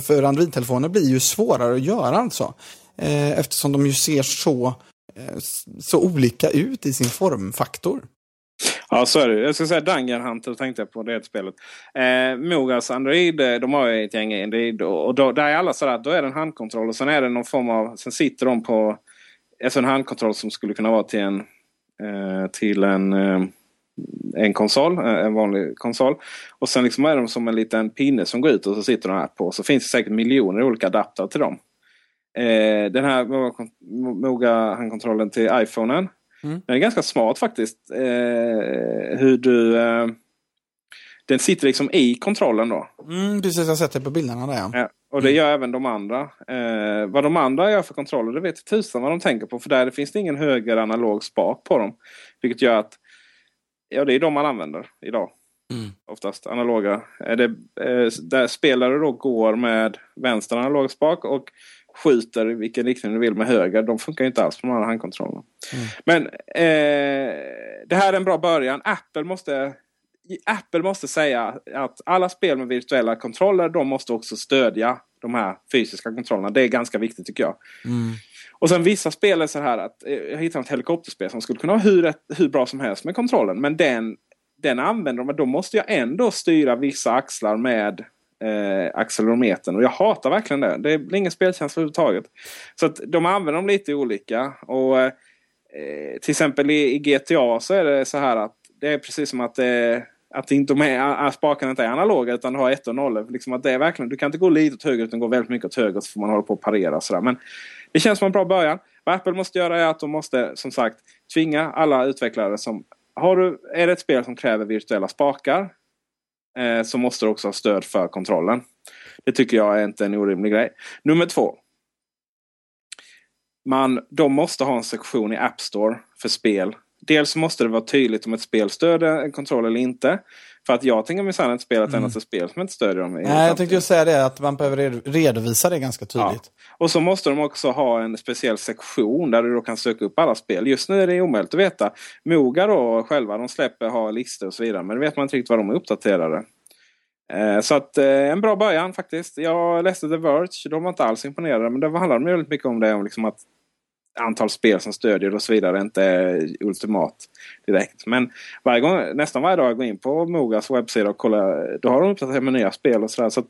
för Android-telefoner blir ju svårare att göra alltså. Eh, eftersom de ju ser så, eh, så olika ut i sin formfaktor. Ja, så är det. Jag ska säga Dungeon Hunter tänkte jag på det spelet. Eh, Mogas Android, eh, de har ju ett gäng Android och då, där är alla sådär, då är det en handkontroll och sen är det någon form av, sen sitter de på alltså en handkontroll som skulle kunna vara till en, eh, till en, eh, en konsol, eh, en vanlig konsol. Och sen liksom är de som en liten pinne som går ut och så sitter de här på. Så finns det säkert miljoner olika adapter till dem. Eh, den här Moga handkontrollen till iPhonen Mm. Den är ganska smart faktiskt. Eh, hur du... Eh, den sitter liksom i kontrollen då. Mm, precis, jag har sett det på bilderna där. Ja, och det mm. gör även de andra. Eh, vad de andra gör för kontroller, det vet tusan vad de tänker på. För där finns det ingen höger analog spak på dem. Vilket gör att ja, det är de man använder idag. Mm. Oftast analoga. Är det, eh, där spelare då går med vänster analog spak och skjuter i vilken riktning du vill med höger. De funkar inte alls på de här handkontrollerna. Mm. Men eh, det här är en bra början. Apple måste, Apple måste säga att alla spel med virtuella kontroller de måste också stödja de här fysiska kontrollerna. Det är ganska viktigt tycker jag. Mm. Och sen vissa spel är så här att eh, jag hittade ett helikopterspel som skulle kunna vara hur, hur bra som helst med kontrollen. Men den, den använder de. Då måste jag ändå styra vissa axlar med eh, accelerometern. Och jag hatar verkligen det. Det blir ingen spelkänsla överhuvudtaget. Så att de använder dem lite olika. Och eh, Till exempel i, i, GTA så är det så här att det är precis som att eh, att inte med, spakarna inte är analoga utan har 1 och 0. Liksom att det är verkligen, du kan inte gå lite åt höger utan gå väldigt mycket åt höger så får man hålla på att parera. Sådär. Men det känns som en bra början. Vad Apple måste göra är att de måste som sagt tvinga alla utvecklare som har du, är det ett spel som kräver virtuella spakar eh, så måste du också ha stöd för kontrollen. Det tycker jag är inte en orimlig grej. Nummer två. Man, de måste ha en sektion i App Store för spel. Dels måste det vara tydligt om ett spel stöder en kontroll eller inte. För att jag tänker minsann inte spela ett mm. enda spel som inte stödjer dem. Nej, jag tänkte just säga det, att man behöver redovisa det ganska tydligt. Ja. Och så måste de också ha en speciell sektion där du då kan söka upp alla spel. Just nu är det omöjligt att veta. Moga då själva, de släpper, har listor och så vidare. Men det vet man inte riktigt vad de är uppdaterade. Eh, så att eh, en bra början faktiskt. Jag läste The Verge, de var inte alls imponerade. Men det handlar väldigt mycket om det, om liksom att antal spel som stödjer och så vidare inte är ultimat direkt. Men varje gång, nästan varje dag jag går in på Mogas webbsida och kollar. Då har de uppdaterat med nya spel och sådär. Så att,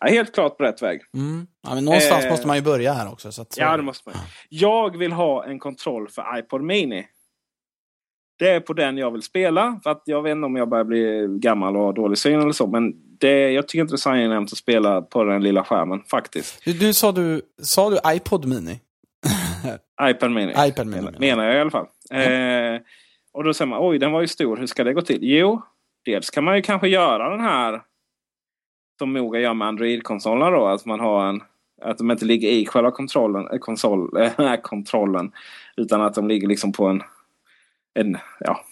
är helt klart på rätt väg. Mm. Ja, men någonstans eh, måste man ju börja här också. Så att, Ja, det måste man. Jag vill ha en kontroll för iPod Mini. Det är på den jag vill spela. För att jag vet inte om jag börjar bli gammal och har dålig syn eller så. Men det, jag tycker inte det är så angenämt att spela på den lilla skärmen faktiskt. Du, du, sa, du, sa du iPod Mini? iPad Mini. iPad Mini. Menar jag i alla fall. Mm. Eh, och då säger man, oj den var ju stor, hur ska det gå till? Jo, dels kan man ju kanske göra den här som Moga gör med Android-konsolerna då. Att man har en att de inte ligger i själva kontrollen, äh, konsol, äh, kontrollen. Utan att de ligger liksom på en, en ja,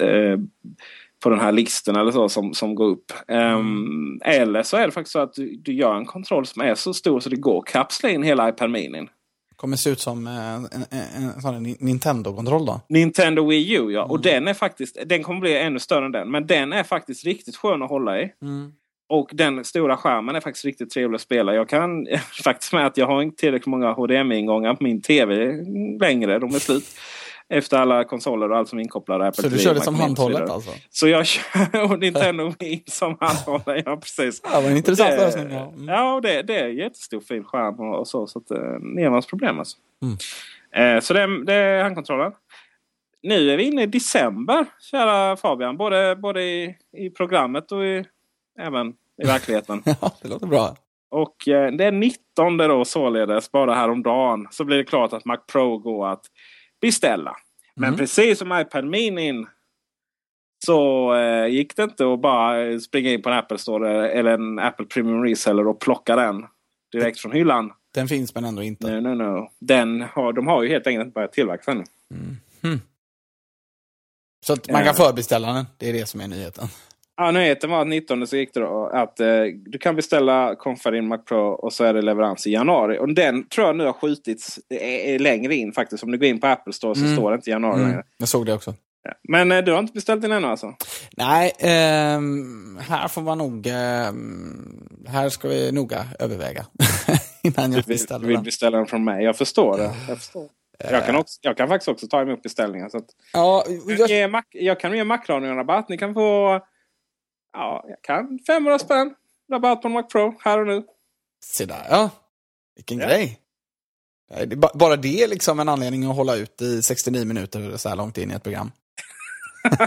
äh, på den här listan eller så som, som går upp. Um, eller så är det faktiskt så att du, du gör en kontroll som är så stor så det går att kapsla in hela iPad Mini kommer se ut som en, en, en, en Nintendo-kontroll då? Nintendo Wii U ja. Mm. Och den är faktiskt, den kommer bli ännu större än den. Men den är faktiskt riktigt skön att hålla i. Mm. Och den stora skärmen är faktiskt riktigt trevlig att spela. Jag kan faktiskt med att jag har inte tillräckligt många HDMI-ingångar på min TV längre. De är slut. Efter alla konsoler och allt som är inkopplat. Så du kör det som handhållet alltså? Så jag kör Nintendo Wii som handhållet, ja precis. Ja, vad en intressant lösning. Ja, mm. ja det, det är jättestor fin skärm och, och så. Så att, eh, problem alltså. Mm. Eh, så det, det är handkontrollen. Nu är vi inne i december, kära Fabian. Både, både i, i programmet och i, även i verkligheten. ja, det låter bra. Och eh, det är 19 då således, bara häromdagen, så blir det klart att Mac Pro går att beställa. Men mm. precis som iPad Mini så eh, gick det inte att bara springa in på en Apple Store eller en Apple Premium Reseller och plocka den direkt från hyllan. Den finns men ändå inte? No, no, no. Den har, de har ju helt enkelt inte börjat tillverka ännu. Mm. Hmm. Så man kan förbeställa den? Det är det som är nyheten? Ja, nyheten var att 19 så gick det då att eh, du kan beställa Confarin Mac Pro och så är det leverans i januari. Och den tror jag nu har skjutits eh, längre in faktiskt. Om du går in på Apple Store så mm. står det inte januari mm. längre. Jag såg det också. Ja. Men eh, du har inte beställt din ännu alltså? Nej, ehm, här får man nog... ehm, här ska vi noga överväga innan jag Du vill, beställer vill den. beställa den från mig. Jag förstår det. Jag, förstår. Jag, kan, också, jag kan faktiskt också ta emot beställningar. Så att, Ja, jag, jag, ge Mac, jag kan ge Macradion rabatt. Ni kan få ja, jag kan 500 spänn rabatt på Mac Pro här och nu. se där, ja. Vilken Ja. grej. Det Bara det är liksom en anledning att hålla ut i 69 minuter så här långt in i ett program.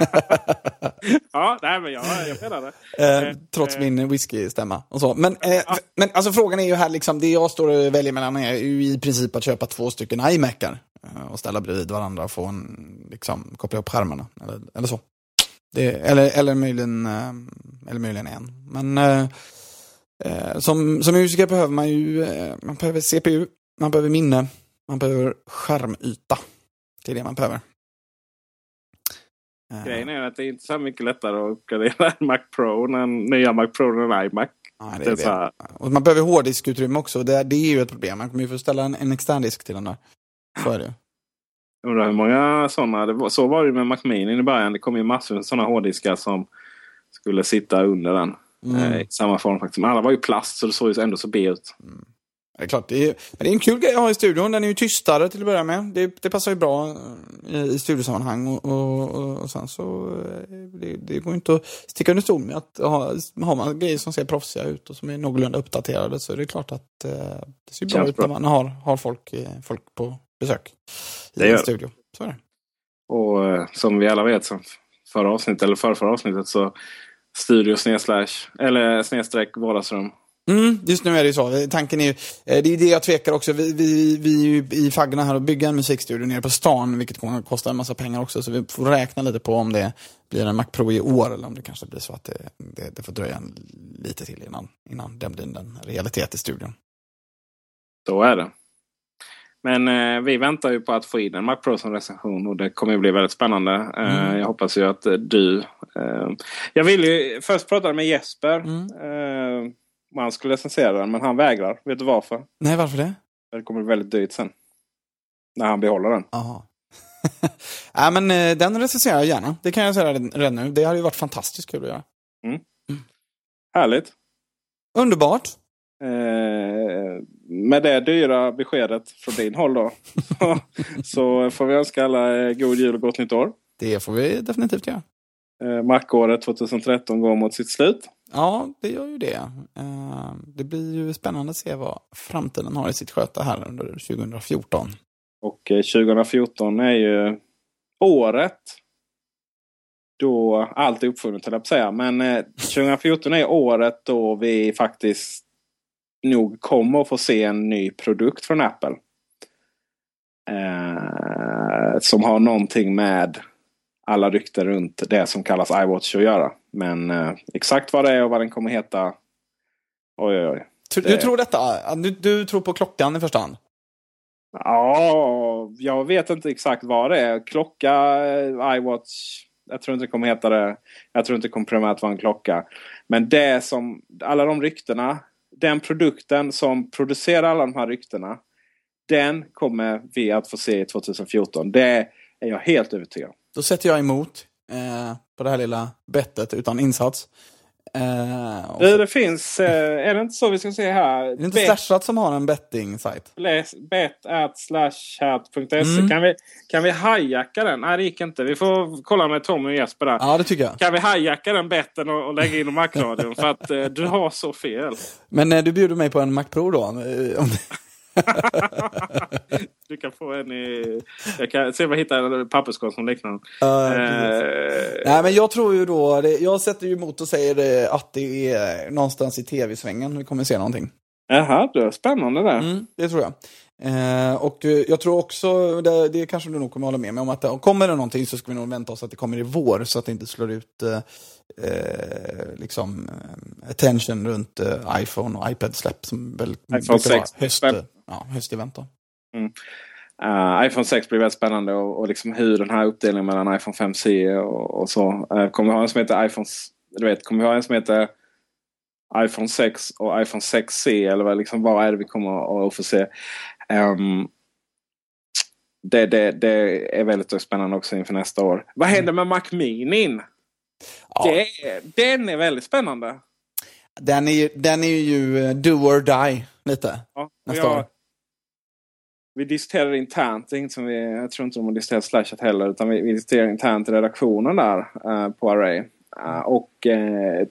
Ja, nej, men jag, jag menar det. Eh, trots min whisky-stämma och så. Men, eh, f- men alltså frågan är ju här, liksom, det jag står och väljer mellan är ju i princip att köpa två stycken iMacar eh, och ställa bredvid varandra och få en, liksom, koppla upp skärmarna. Eller, eller så. Det, eller, eller, möjligen, eh, eller möjligen en. Men eh, eh, som, som musiker behöver man ju eh, man behöver CPU, man behöver minne, man behöver skärmyta. Det är det man behöver. Eh, Grejen är att det är inte så mycket lättare att uppgradera en Mac Pro, en nya Mac Pro än en iMac. Nej, Det det är så här, det. Och man behöver hårddiskutrymme också. Det, det är ju ett problem. Man kommer ju få ställa en, en extern disk till den där. Så är det ju. Jag undrar hur många sådana. Det var, så var det med Mac Mini i början. Det kom ju massor med sådana hårddiskar som skulle sitta under den. Mm. Eh, I samma form faktiskt. Men alla var ju plast så det såg ju ändå så B ut. Det är klart, det är, det är en kul grej att ha i studion. Den är ju tystare till att börja med. Det, det passar ju bra eh, i, i studiosammanhang. Och, och, och, sen så, eh, det, det går inte att sticka under stol med att ha, har man grejer som ser proffsiga ut och som är någorlunda uppdaterade så är det klart att eh, det ser bra Känns ut när man har, har folk, folk på besök i en studio. Så är det. Och eh, som vi alla vet, som förra avsnittet eller förra, förra avsnittet så studio snedslash eller snedstreck vardagsrum. Mm, just nu är det ju så. Tanken är ju, eh, det är det jag tvekar också. Vi, vi, vi är ju i faggorna här och bygga en musikstudio nere på stan, vilket kommer att kosta en massa pengar också. Så vi får räkna lite på om det blir en Mac Pro i år eller om det kanske blir så att det, det, det får dröja lite till innan, innan den blir en realitet i studion. Så är det. Men eh, vi väntar ju på att få in en Mac Pro som recension och det kommer ju bli väldigt spännande. Eh, Mm. Jag hoppas ju att eh, du... Eh, jag ville ju först prata med Jesper. Mm. Eh, han skulle recensera den men han vägrar. Vet du varför? Nej, varför det? Det kommer bli väldigt dyrt sen. När han behåller den. Aha. Nej, men eh, den recenserar jag gärna. Det kan jag säga redan nu. Det hade ju varit fantastiskt kul att göra. Härligt. Underbart. Eh, med det dyra beskedet från din håll då. så, får vi önska alla eh, god jul och gott nytt år. Det får vi definitivt göra. Eh, Mac-året 2013 går mot sitt slut. Ja, det gör ju det. Eh, Det blir ju spännande att se vad framtiden har i sitt sköte här under 2014. Och eh, 2014 är ju året då allt är uppfunnet, höll jag på att säga. Men eh, 2014 är året då vi faktiskt nog kommer att få se en ny produkt från Apple. Eh, som har någonting med alla rykten runt det som kallas iWatch att göra. Men eh, exakt vad det är och vad den kommer heta. Oj, oj, oj. Du, du tror detta? Du, du tror på klockan i första hand? Ja, jag vet inte exakt vad det är. Klocka, eh, iWatch. Jag tror inte det kommer heta det. Jag tror inte det kommer primärt vara en klocka. Men det som, alla de ryktena. Den produkten som producerar alla de här ryktena. Den kommer vi att få se i 2014. Det är jag helt övertygad om. Då sätter jag emot eh, på det här lilla bettet utan insats. Och Du, det finns, eh, är det inte så vi ska se här? är det inte Slashat som har en betting-sajt? Bet at slashchat.se. Mm. Kan, vi, kan vi hijacka den? Nej, det gick inte. Vi får kolla med Tommy och Jesper där. Ja, det tycker jag. Kan vi hijacka den betten och, och lägga in Macradion? för att eh, du har så fel. Men du bjuder mig på en Mac Pro då? Du kan få en i... Jag kan se om jag hittar en papperskorg som liknar den. Precis. Eh, Nej, men jag tror ju då, det, jag sätter ju emot och säger att det är någonstans i tv-svängen vi kommer se någonting. Jaha, det är spännande där. Mm, det tror jag. Eh, och eh, jag tror också, det, det kanske du nog kommer hålla med mig om, att det, kommer det någonting så ska vi nog vänta oss att det kommer i vår så att det inte slår ut eh, liksom, attention runt eh, iPhone och iPad-släpp som väl vara 6 höst. Ja, höstevent då. Uh, iPhone 6 blir väldigt spännande och, och liksom hur den här uppdelningen mellan iPhone 5C och, och så. Uh, kommer vi ha en som heter iPhone... Du vet, kommer vi ha en som heter iPhone 6 och iPhone 6C? Eller vad, liksom, vad är det vi kommer att, få se? Um, det, det, det är väldigt spännande också inför nästa år. Vad händer med Mac Mini? Ja. Det, den är väldigt spännande. Den är, den är ju eh, do or die lite. Ja, Nästa jag, år. Vi diskuterade internt, inget som vi, jag tror inte de har diskuterat slashat heller, utan vi, vi diskuterade internt i redaktionen där eh, på Array. Eh, och eh,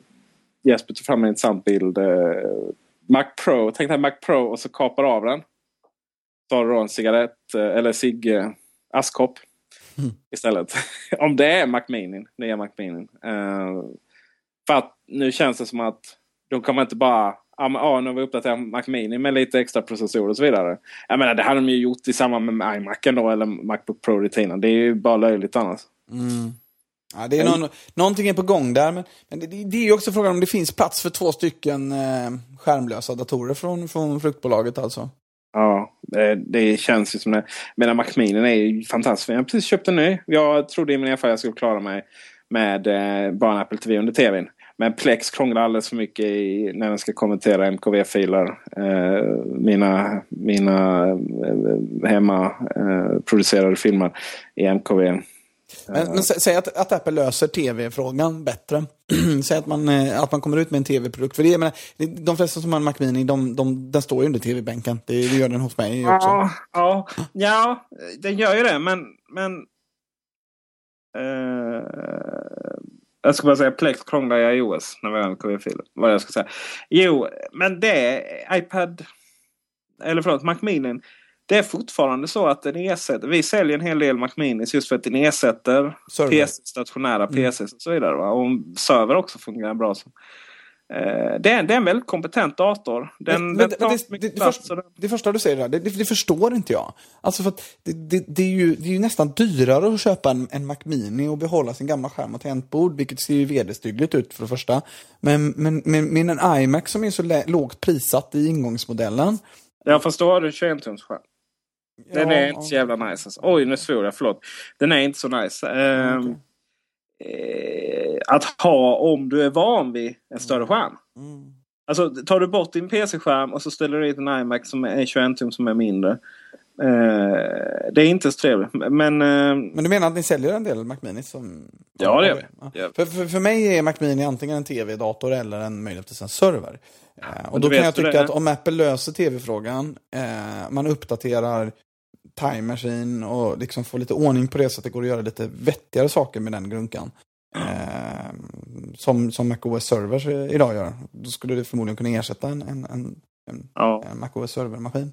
Jesper tog fram en intressant bild. Mac Pro, tänk dig Mac Pro och så kapar av den. Du då en cigarett, eller cigg, eh, askkopp istället. Om det är Mac Mini, nya Mac Mini. För att nu känns det som att då kan man inte bara Ja, nu har vi uppdaterat Mac Mini med lite extra processorer och så vidare. Jag menar, det hade de ju gjort i samband med iMacen då, eller Macbook Pro Retina. Det är ju bara löjligt annars. Mm. Ja, det är någon, någonting är på gång där, men, men det, det är ju också frågan om det finns plats för två stycken eh, skärmlösa datorer från, från fruktbolaget alltså. Ja, det, det känns ju som det. Men Mac Mini är ju fantastisk. Jag har precis köpt en ny. Jag trodde i min erfarenhet att jag skulle klara mig med eh, bara en Apple TV under TVn. Men Plex krånglar alldeles för mycket i, när den ska konvertera MKV-filer. Eh, mina mina eh, hemmaproducerade filmer i MKV. Men, men sä- säg att, att Apple löser tv-frågan bättre. säg att man, eh, att man kommer ut med en tv-produkt. För det, menar, de flesta som har en Mac Mini, de, de, den står ju under tv-bänken. Det, det gör den hos mig också. Ja, ja, ja, den gör ju det. Men, men eh, jag ska bara säga Plex krånglar i iOS när vi har MKV-filer. Vad jag ska säga. Jo, men det iPad, eller förlåt, Mac Mini. Det är fortfarande så att den ersätter. Vi säljer en hel del Mac Minis just för att den ersätter. PC, stationära PCs och så vidare. Va? Och server också fungerar bra. Som. Eh, det, är, det är en väldigt kompetent dator. Den, Men den det, tar det, mycket det, det, plats. det första du säger där, det, förstår inte jag. Alltså för det, är ju, det är ju nästan dyrare att köpa en, en Mac Mini och behålla sin gamla skärm och tangentbord, vilket ser ju vederstyggligt ut för det första. Men, men, men, men en iMac som är så lä, lågt prissatt i ingångsmodellen. Ja fast då har du 21 tums skärm. Den Ja, är inte så jävla nice. Alltså. Oj nu svor jag, förlåt. Den är inte så nice. Ehm, eh, att ha om du är van vid en större skärm. Mm. Alltså tar du bort din PC-skärm och så ställer du dit en iMac som är 21 tum som är mindre. Eh, det är inte så trevligt. Men, eh, Men du menar att ni säljer en del Mac Mini som... Ja, det gör vi. Ja. Ja. För, för, för mig är Mac Mini antingen en tv-dator eller en möjligtvis en server. Eh, och då kan jag tycka att om Apple löser tv-frågan, eh, man uppdaterar Time Machine och liksom får lite ordning på det så att det går att göra lite vettigare saker med den grunkan. Eh, som, som MacOS Servers idag gör. Då skulle det förmodligen kunna ersätta en, en, en, en, ja. en MacOS Server-maskin.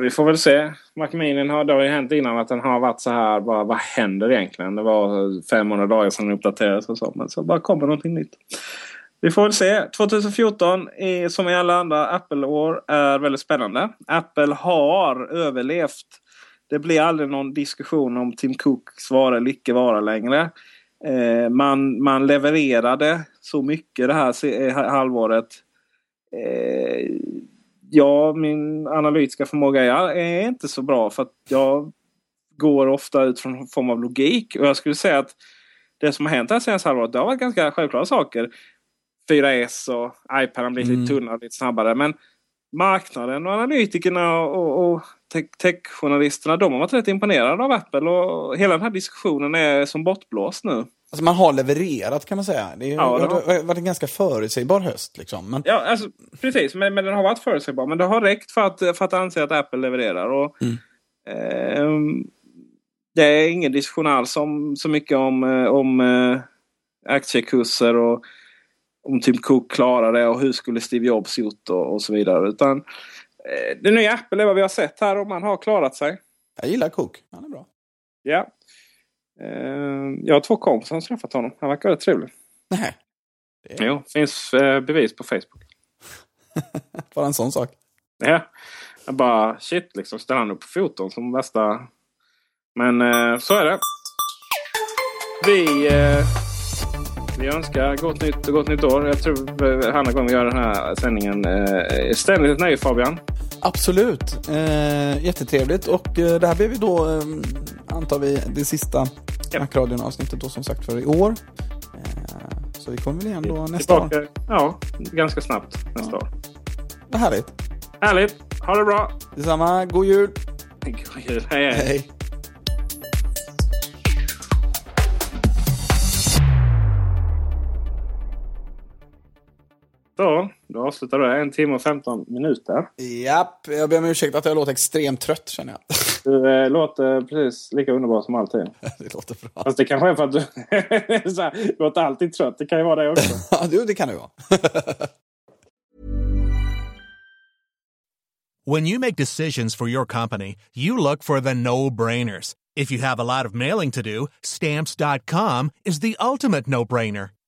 Vi får väl se. Mac Mini har, det har ju hänt innan att den har varit så här. Bara, vad händer egentligen? Det var 500 dagar sedan den uppdaterades och så. Men så bara kommer någonting nytt. Vi får väl se. 2014 är, som i alla andra Apple-år är väldigt spännande. Apple har överlevt. Det blir aldrig någon diskussion om Tim Cooks vara eller icke vara längre. Eh, man, man levererade så mycket det här eh, halvåret. Eh, ja, min analytiska förmåga är, är inte så bra för att jag går ofta ut från en form av logik. Och jag skulle säga att det som har hänt det här senaste halvåret det har varit ganska självklara saker. 4S och iPad har blivit lite tunnare lite snabbare. Men marknaden och analytikerna och, och tech- tech-journalisterna de har varit rätt imponerade av Apple. Och hela den här diskussionen är som bortblåst nu. Alltså man har levererat kan man säga. Det, är, Ja, det har- varit en ganska förutsägbar höst. Liksom. Men, Ja, alltså, precis. Men, men den har varit förutsägbar. Men det har räckt för att, för att anse att Apple levererar. Och, ehm, det är ingen diskussion alls om så mycket om, eh, om eh, aktiekurser och om Tim Cook klarar det och hur skulle Steve Jobs gjort och, och så vidare. Utan eh, det nya Apple är vad vi har sett här och man har klarat sig. Jag gillar Cook. Han är bra. Ja. Ehm, jag har två kompisar som träffat honom. Han verkar väldigt trevlig. Nej. Jo, finns eh, bevis på Facebook. Bara en sån sak. Ja. Jag bara shit liksom. Ställer han upp på foton som värsta... Men eh, så är det. Vi, eh, vi önskar gott nytt och gott nytt år. Jag tror eh, andra gången vi gör den här sändningen. Eh, ständigt ett nöje Fabian. Absolut. Eh, jättetrevligt. Och eh, det här blir vi då, eh, antar vi, det sista Macradion-avsnittet då som sagt för i år. Eh, så vi kommer väl igen då nästa år. Tillbaka, ja, ganska snabbt nästa år. Vad härligt. Härligt. Ha det bra. Detsamma. God jul. God jul. Hej hej. Hej. Så, då avslutar det. En timme och 15 minuter. Japp, jag ber om ursäkt att jag låter extremt trött känner jag. Du eh, låter precis lika underbar som alltid. det låter bra. Fast det kanske är för att du så här, låter alltid trött. Det kan ju vara det också. Ja, du, det kan det vara. When you make decisions for your company, you look for the no-brainers. If you have a lot of mailing to do, stamps.com is the ultimate no-brainer.